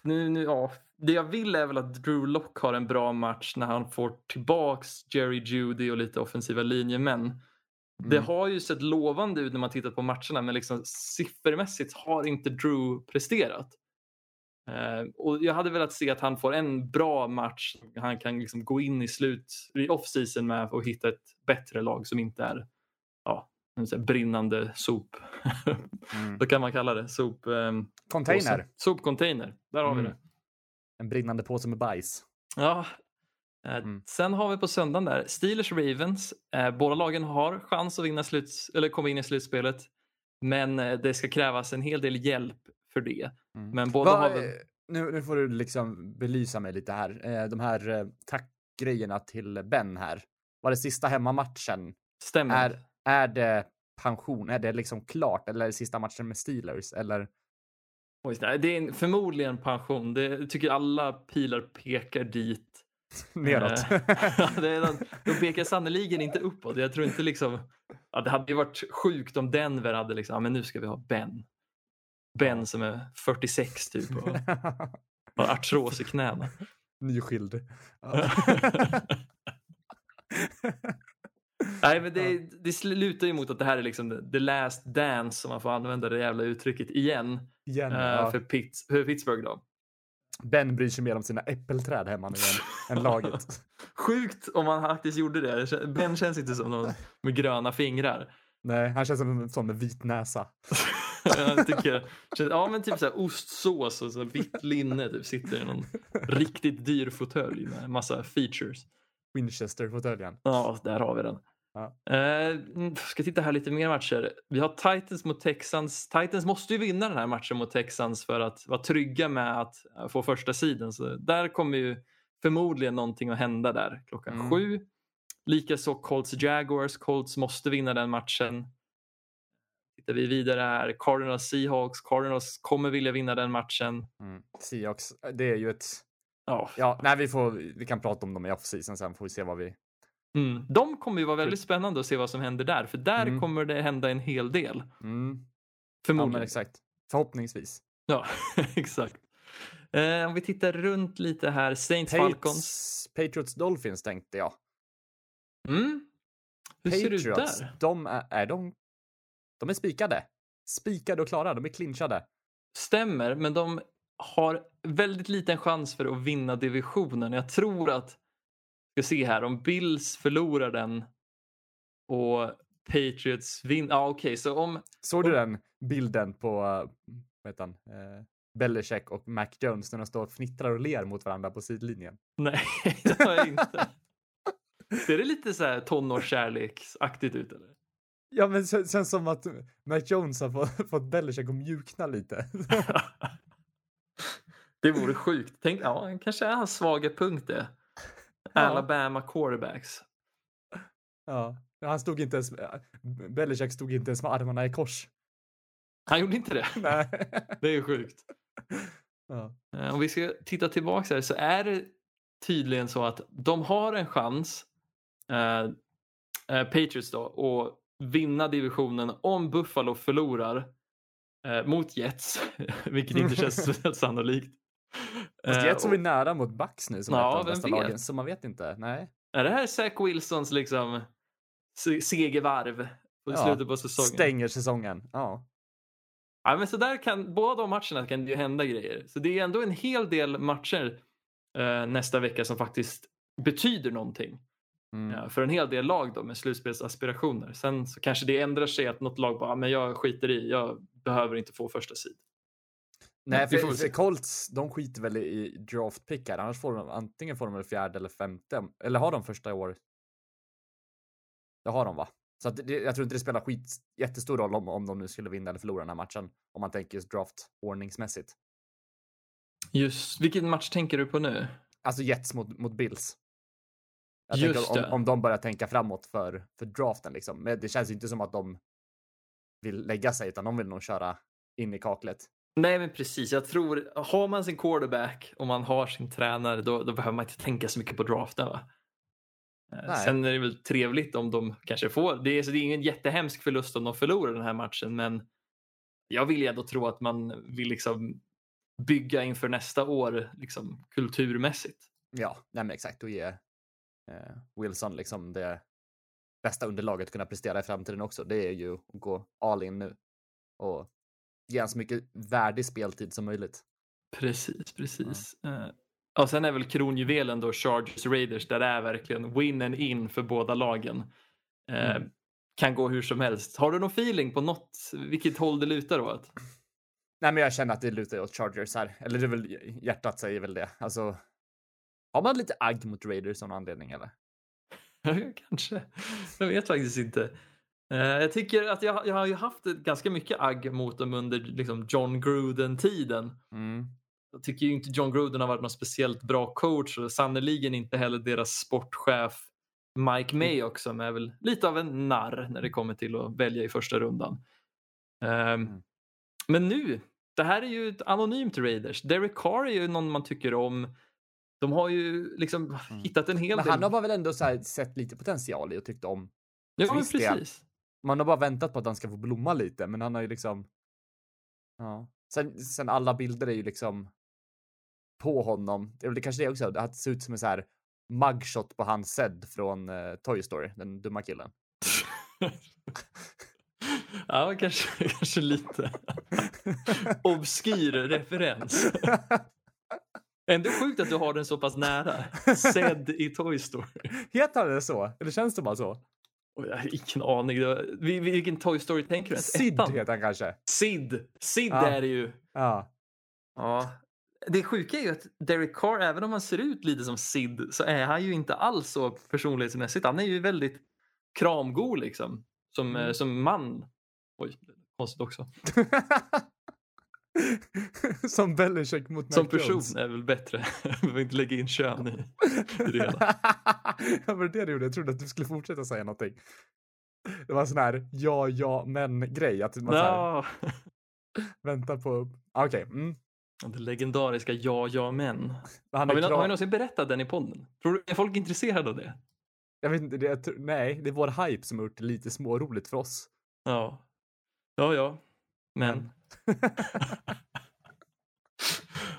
Nu, nu, ja. Det jag vill är väl att Drew Lock har en bra match när han får tillbaks Jerry Judy och lite offensiva linjemän. Det Mm. har ju sett lovande ut när man tittat på matcherna men liksom siffermässigt har inte Drew presterat. Eh, och jag hade velat se att han får en bra match. Han kan liksom gå in i slut i off-season med och hitta ett bättre lag som inte är ja, brinnande sop. Mm. <laughs> Vad kan man kalla det? Sop, ehm, Container. Sopcontainer. Där har vi Mm. det. En brinnande påse med bajs. Ja. Eh, Mm. Sen har vi på söndagen där Steelers Ravens. Eh, båda lagen har chans att vinna sluts eller komma in i slutspelet. Men det ska krävas en hel del hjälp för det. Mm. Men båda Va, har väl... nu, nu får du liksom belysa mig lite här. Eh, De här eh, tackgrejerna till Ben här. Var det sista hemmamatchen? Stämmer. Är, är det pension? Är det liksom klart? Eller är det sista matchen med Steelers? Eller? Oj, det är en, förmodligen pension. Det tycker alla pilar pekar dit. <laughs> Neråt. Eh, <laughs> de pekar sannerligen inte uppåt. Jag tror inte liksom... Ja, det hade ju varit sjukt om Denver hade liksom, men nu ska vi ha Ben. Ben som är 46 typ och <laughs> har artros i knäna. Nyskild. Ja. <laughs> Nej, men det, det slutar ju mot att det här är liksom the- last dance, om man får använda det jävla uttrycket igen, Igen, eh, ja. för, Pitts, för Pittsburgh. Då. Ben bryr sig mer om sina äppelträd hemma nu än, än laget. <laughs> Sjukt om man faktiskt gjorde det. Ben känns inte som någon med gröna fingrar. Nej, han känns som en sån med vit näsa. <laughs> Jag tycker, ja men typ så här ostsås och så vitt linne typ sitter i någon riktigt dyr fåtölj med massa features. Winchester-fåtöljen. Ja, där har vi den. Ja. Eh, mm, ska titta här lite mer matcher. Vi har Titans mot Texans. Titans måste ju vinna den här matchen mot Texans för att vara trygga med att eh, få första sidan. Så där kommer ju förmodligen någonting att hända där klockan Mm. sju. Likaså Colts Jaguars. Colts måste vinna den matchen. Tittar vi vidare här. Cardinals Seahawks. Cardinals kommer vilja vinna den matchen. Mm. Seahawks, det är ju ett... Ja, Ja, nej, vi, får, vi kan prata om dem i off-season sen får vi se vad vi... mm. De kommer ju vara väldigt spännande att se vad som händer där. För där Mm. kommer det hända en hel del. Mm. Ja, Förmodligen. men exakt. Förhoppningsvis. Ja, <laughs> exakt. Eh, om vi tittar runt lite här. Saints Falcons. Patriots, Patriots Dolphins tänkte jag. Mm. Hur ser det ut Patriots, där? de är, är de... De är spikade. Spikade och klara. De är clinchade. Stämmer, men de har väldigt liten chans för att vinna divisionen. Jag tror att, ska se här, om Bills förlorar den och Patriots vinner. Ja, okej, så om... Såg du den bilden på, vad heter han, uh, Belichick och Mac Jones när de står och fnittrar och ler mot varandra på sidlinjen? Nej, <laughs> det har jag inte. Ser det lite så här tonårskärleksaktigt ut eller? Ja, men det känns som att Mac Jones har fått, <laughs> fått Belichick att mjukna lite. <laughs> Det vore sjukt. Tänk, ja, kanske är hans svaga punkt det. Ja. Alabama quarterbacks. ja, han stod inte ens, Belichick stod inte ens med armarna i kors. Han gjorde inte det. Nej. <laughs> Det är sjukt. Ja. Eh, Om vi ska titta tillbaka här så är det tydligen så att de har en chans, eh, eh, Patriots då, att vinna divisionen om Buffalo förlorar eh, mot Jets, <laughs> vilket inte känns speciellt <laughs> sannolikt. Fast Eh, Jets är och- vi nära mot Bucks nu som Ja, är ett av de bästa vet? lagen, så man vet inte. Nej. Är det här Zach Wilsons liksom se- segervarv på Ja, slutet på säsongen? Stänger säsongen. Ja. Ja, men så där kan, båda de matcherna kan det ju hända grejer. Så det är ändå en hel del matcher eh, nästa vecka som faktiskt betyder någonting. Mm. Ja, för en hel del lag då med slutspelsaspirationer. Sen så kanske det ändrar sig att något lag bara, "Ah, men jag skiter i, jag behöver inte få första sid. Nej, för, för. Colts, de skiter väl i draftpickar. Annars får de antingen får de fjärde eller femte. Eller har de första i år? Det har de va? Så det, jag tror inte det spelar skit jättestor roll om, om de nu skulle vinna eller förlora den här matchen. Om man tänker just draftordningsmässigt. Just, vilken match tänker du på nu? Alltså Jets mot, mot Bills. Jag Just tänker om, om de börjar tänka framåt för, för draften liksom. Men det känns inte som att de vill lägga sig utan de vill nog köra in i kaklet. Nej men precis, jag tror, har man sin quarterback och man har sin tränare då, då behöver man inte tänka så mycket på draften. Va? Eh, Nej. Sen är det väl trevligt om de kanske får, det är, så det är ingen jättehemsk förlust om de förlorar den här matchen men jag vill ju ändå tro att man vill liksom bygga inför nästa år liksom kulturmässigt. Ja, nej men exakt. Och ge Wilson liksom det bästa underlaget kunna prestera i framtiden också. Det är ju att gå all in nu och ge han så mycket värdig speltid som möjligt. Precis, precis. Eh, Och sen är väl kronjuvelen då Chargers Raiders där det är verkligen win and in för båda lagen. Eh, Mm. Kan gå hur som helst. Har du någon feeling på något, vilket håll det lutar åt? Nej, men jag känner att det lutar åt Chargers här. Eller det är väl hjärtat säger väl det. Alltså. Har man lite agg mot Raiders av någon anledning eller? <laughs> Kanske. Jag vet faktiskt inte. Eh, Jag tycker att jag, jag har ju haft ganska mycket agg mot dem under liksom John Gruden-tiden. Mm. Jag tycker ju inte John Gruden har varit någon speciellt bra coach och sannoliken inte heller deras sportchef Mike May också som är väl lite av en narr när det kommer till att välja i första rundan. Ehm, Mm. Men nu, det här är ju ett anonymt Raiders. Derek Carr är ju någon man tycker om. De har ju liksom hittat en hel Mm. Men del. han har väl ändå sett lite potential i och tyckt om. ja, men precis. Man har bara väntat på att han ska få blomma lite, men han har ju liksom. Ja, sen, sen alla bilder är ju liksom. På honom. Det är kanske det också. Att ser ut som en så här mugshot på hans Zed från eh, Toy Story, den dumma killen. <laughs> ja, kanske, kanske lite <laughs> obskyr referens. <laughs> Ändå sjukt att du har den så pass nära. Sedd i Toy Story. Heter han det så? Eller känns det bara så? Oj, jag har ingen aning. Vilken Toy Story tänker du? Sid Ettan? heter han kanske. Sid. Sid Ja. är det ju. Ja. Ja. Det sjuka är ju att Derek Carr, även om han ser ut lite som Sid, så är han ju inte alls så personlighetsmässigt. Han är ju väldigt kramgod liksom. Som, Mm. eh, som man. Oj, konstigt också. <laughs> som Belichick mot Mac Som person Jones. är väl bättre. <laughs> Vi behöver inte lägga in kön i, i <laughs> det hela. ja, men det du gjorde. Jag trodde att du skulle fortsätta säga någonting. Det var en sån här ja, ja, men grej. Att man Ja. <laughs> väntar på... Ah, Okej. Mm. Det legendariska ja, ja, men. Men Han Har vi, klar... har vi någonsin berättat den i podden? Tror du, är folk intresserade av det? Jag vet inte, det, jag tror- nej, det är vår hype som har gjort det lite småroligt för oss. Ja. Ja, ja. Men. <laughs>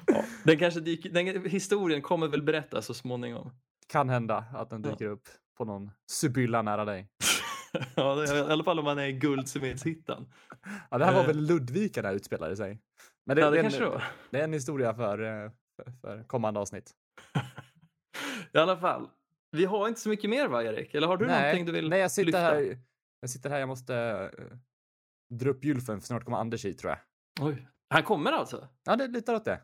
ja, den kanske dyker, den historien kommer väl berättas så småningom. kan hända att den Ja. dyker upp på någon Sibylla nära dig. <laughs> ja, det- i alla fall om man är i Guldsmedshittan. Ja, det här var Eh. väl Ludvika där utspelade sig. Men Ja, det är kanske det en, var. det är en historia för, eh, för, för kommande avsnitt. <laughs> I alla fall. Vi har inte så mycket mer va, Erik? Eller har du någonting du vill nej, jag sitter lyfta? här. Jag sitter här, jag måste uh, dra upp gylfen för snart kommer Anders hit tror jag. Oj. Han kommer alltså? Ja, det lutar åt det.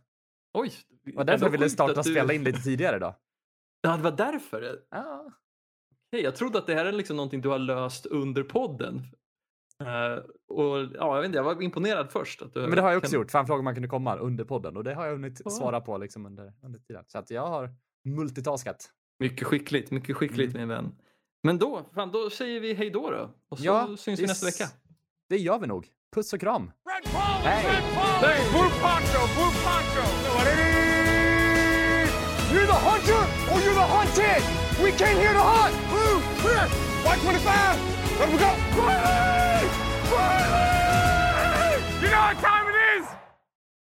Oj. Var därför jag ville starta du- spela in lite tidigare då. Ja, det var därför? Ja. Hej, jag trodde att det här är liksom någonting du har löst under podden. Eh, och ja, jag vet inte, jag var imponerad först. Att du Men det har jag också kan- gjort, för han frågade om man kunde komma under podden och det har jag hunnit Ja. svara på liksom under, under tiden. Så att jag har multitaskat. Mycket skickligt, mycket skickligt Mm. min vän. Men då, fan, då säger vi hej då då. Och så Ja, syns vi nästa vecka. Det gör vi nog. Puss och kram! Hey. Blue Poncho, Poncho. You're the hunter or you're the hunted! We came here to hunt! Blue, clear! White 25! Let we go! Riley! Riley! You know what time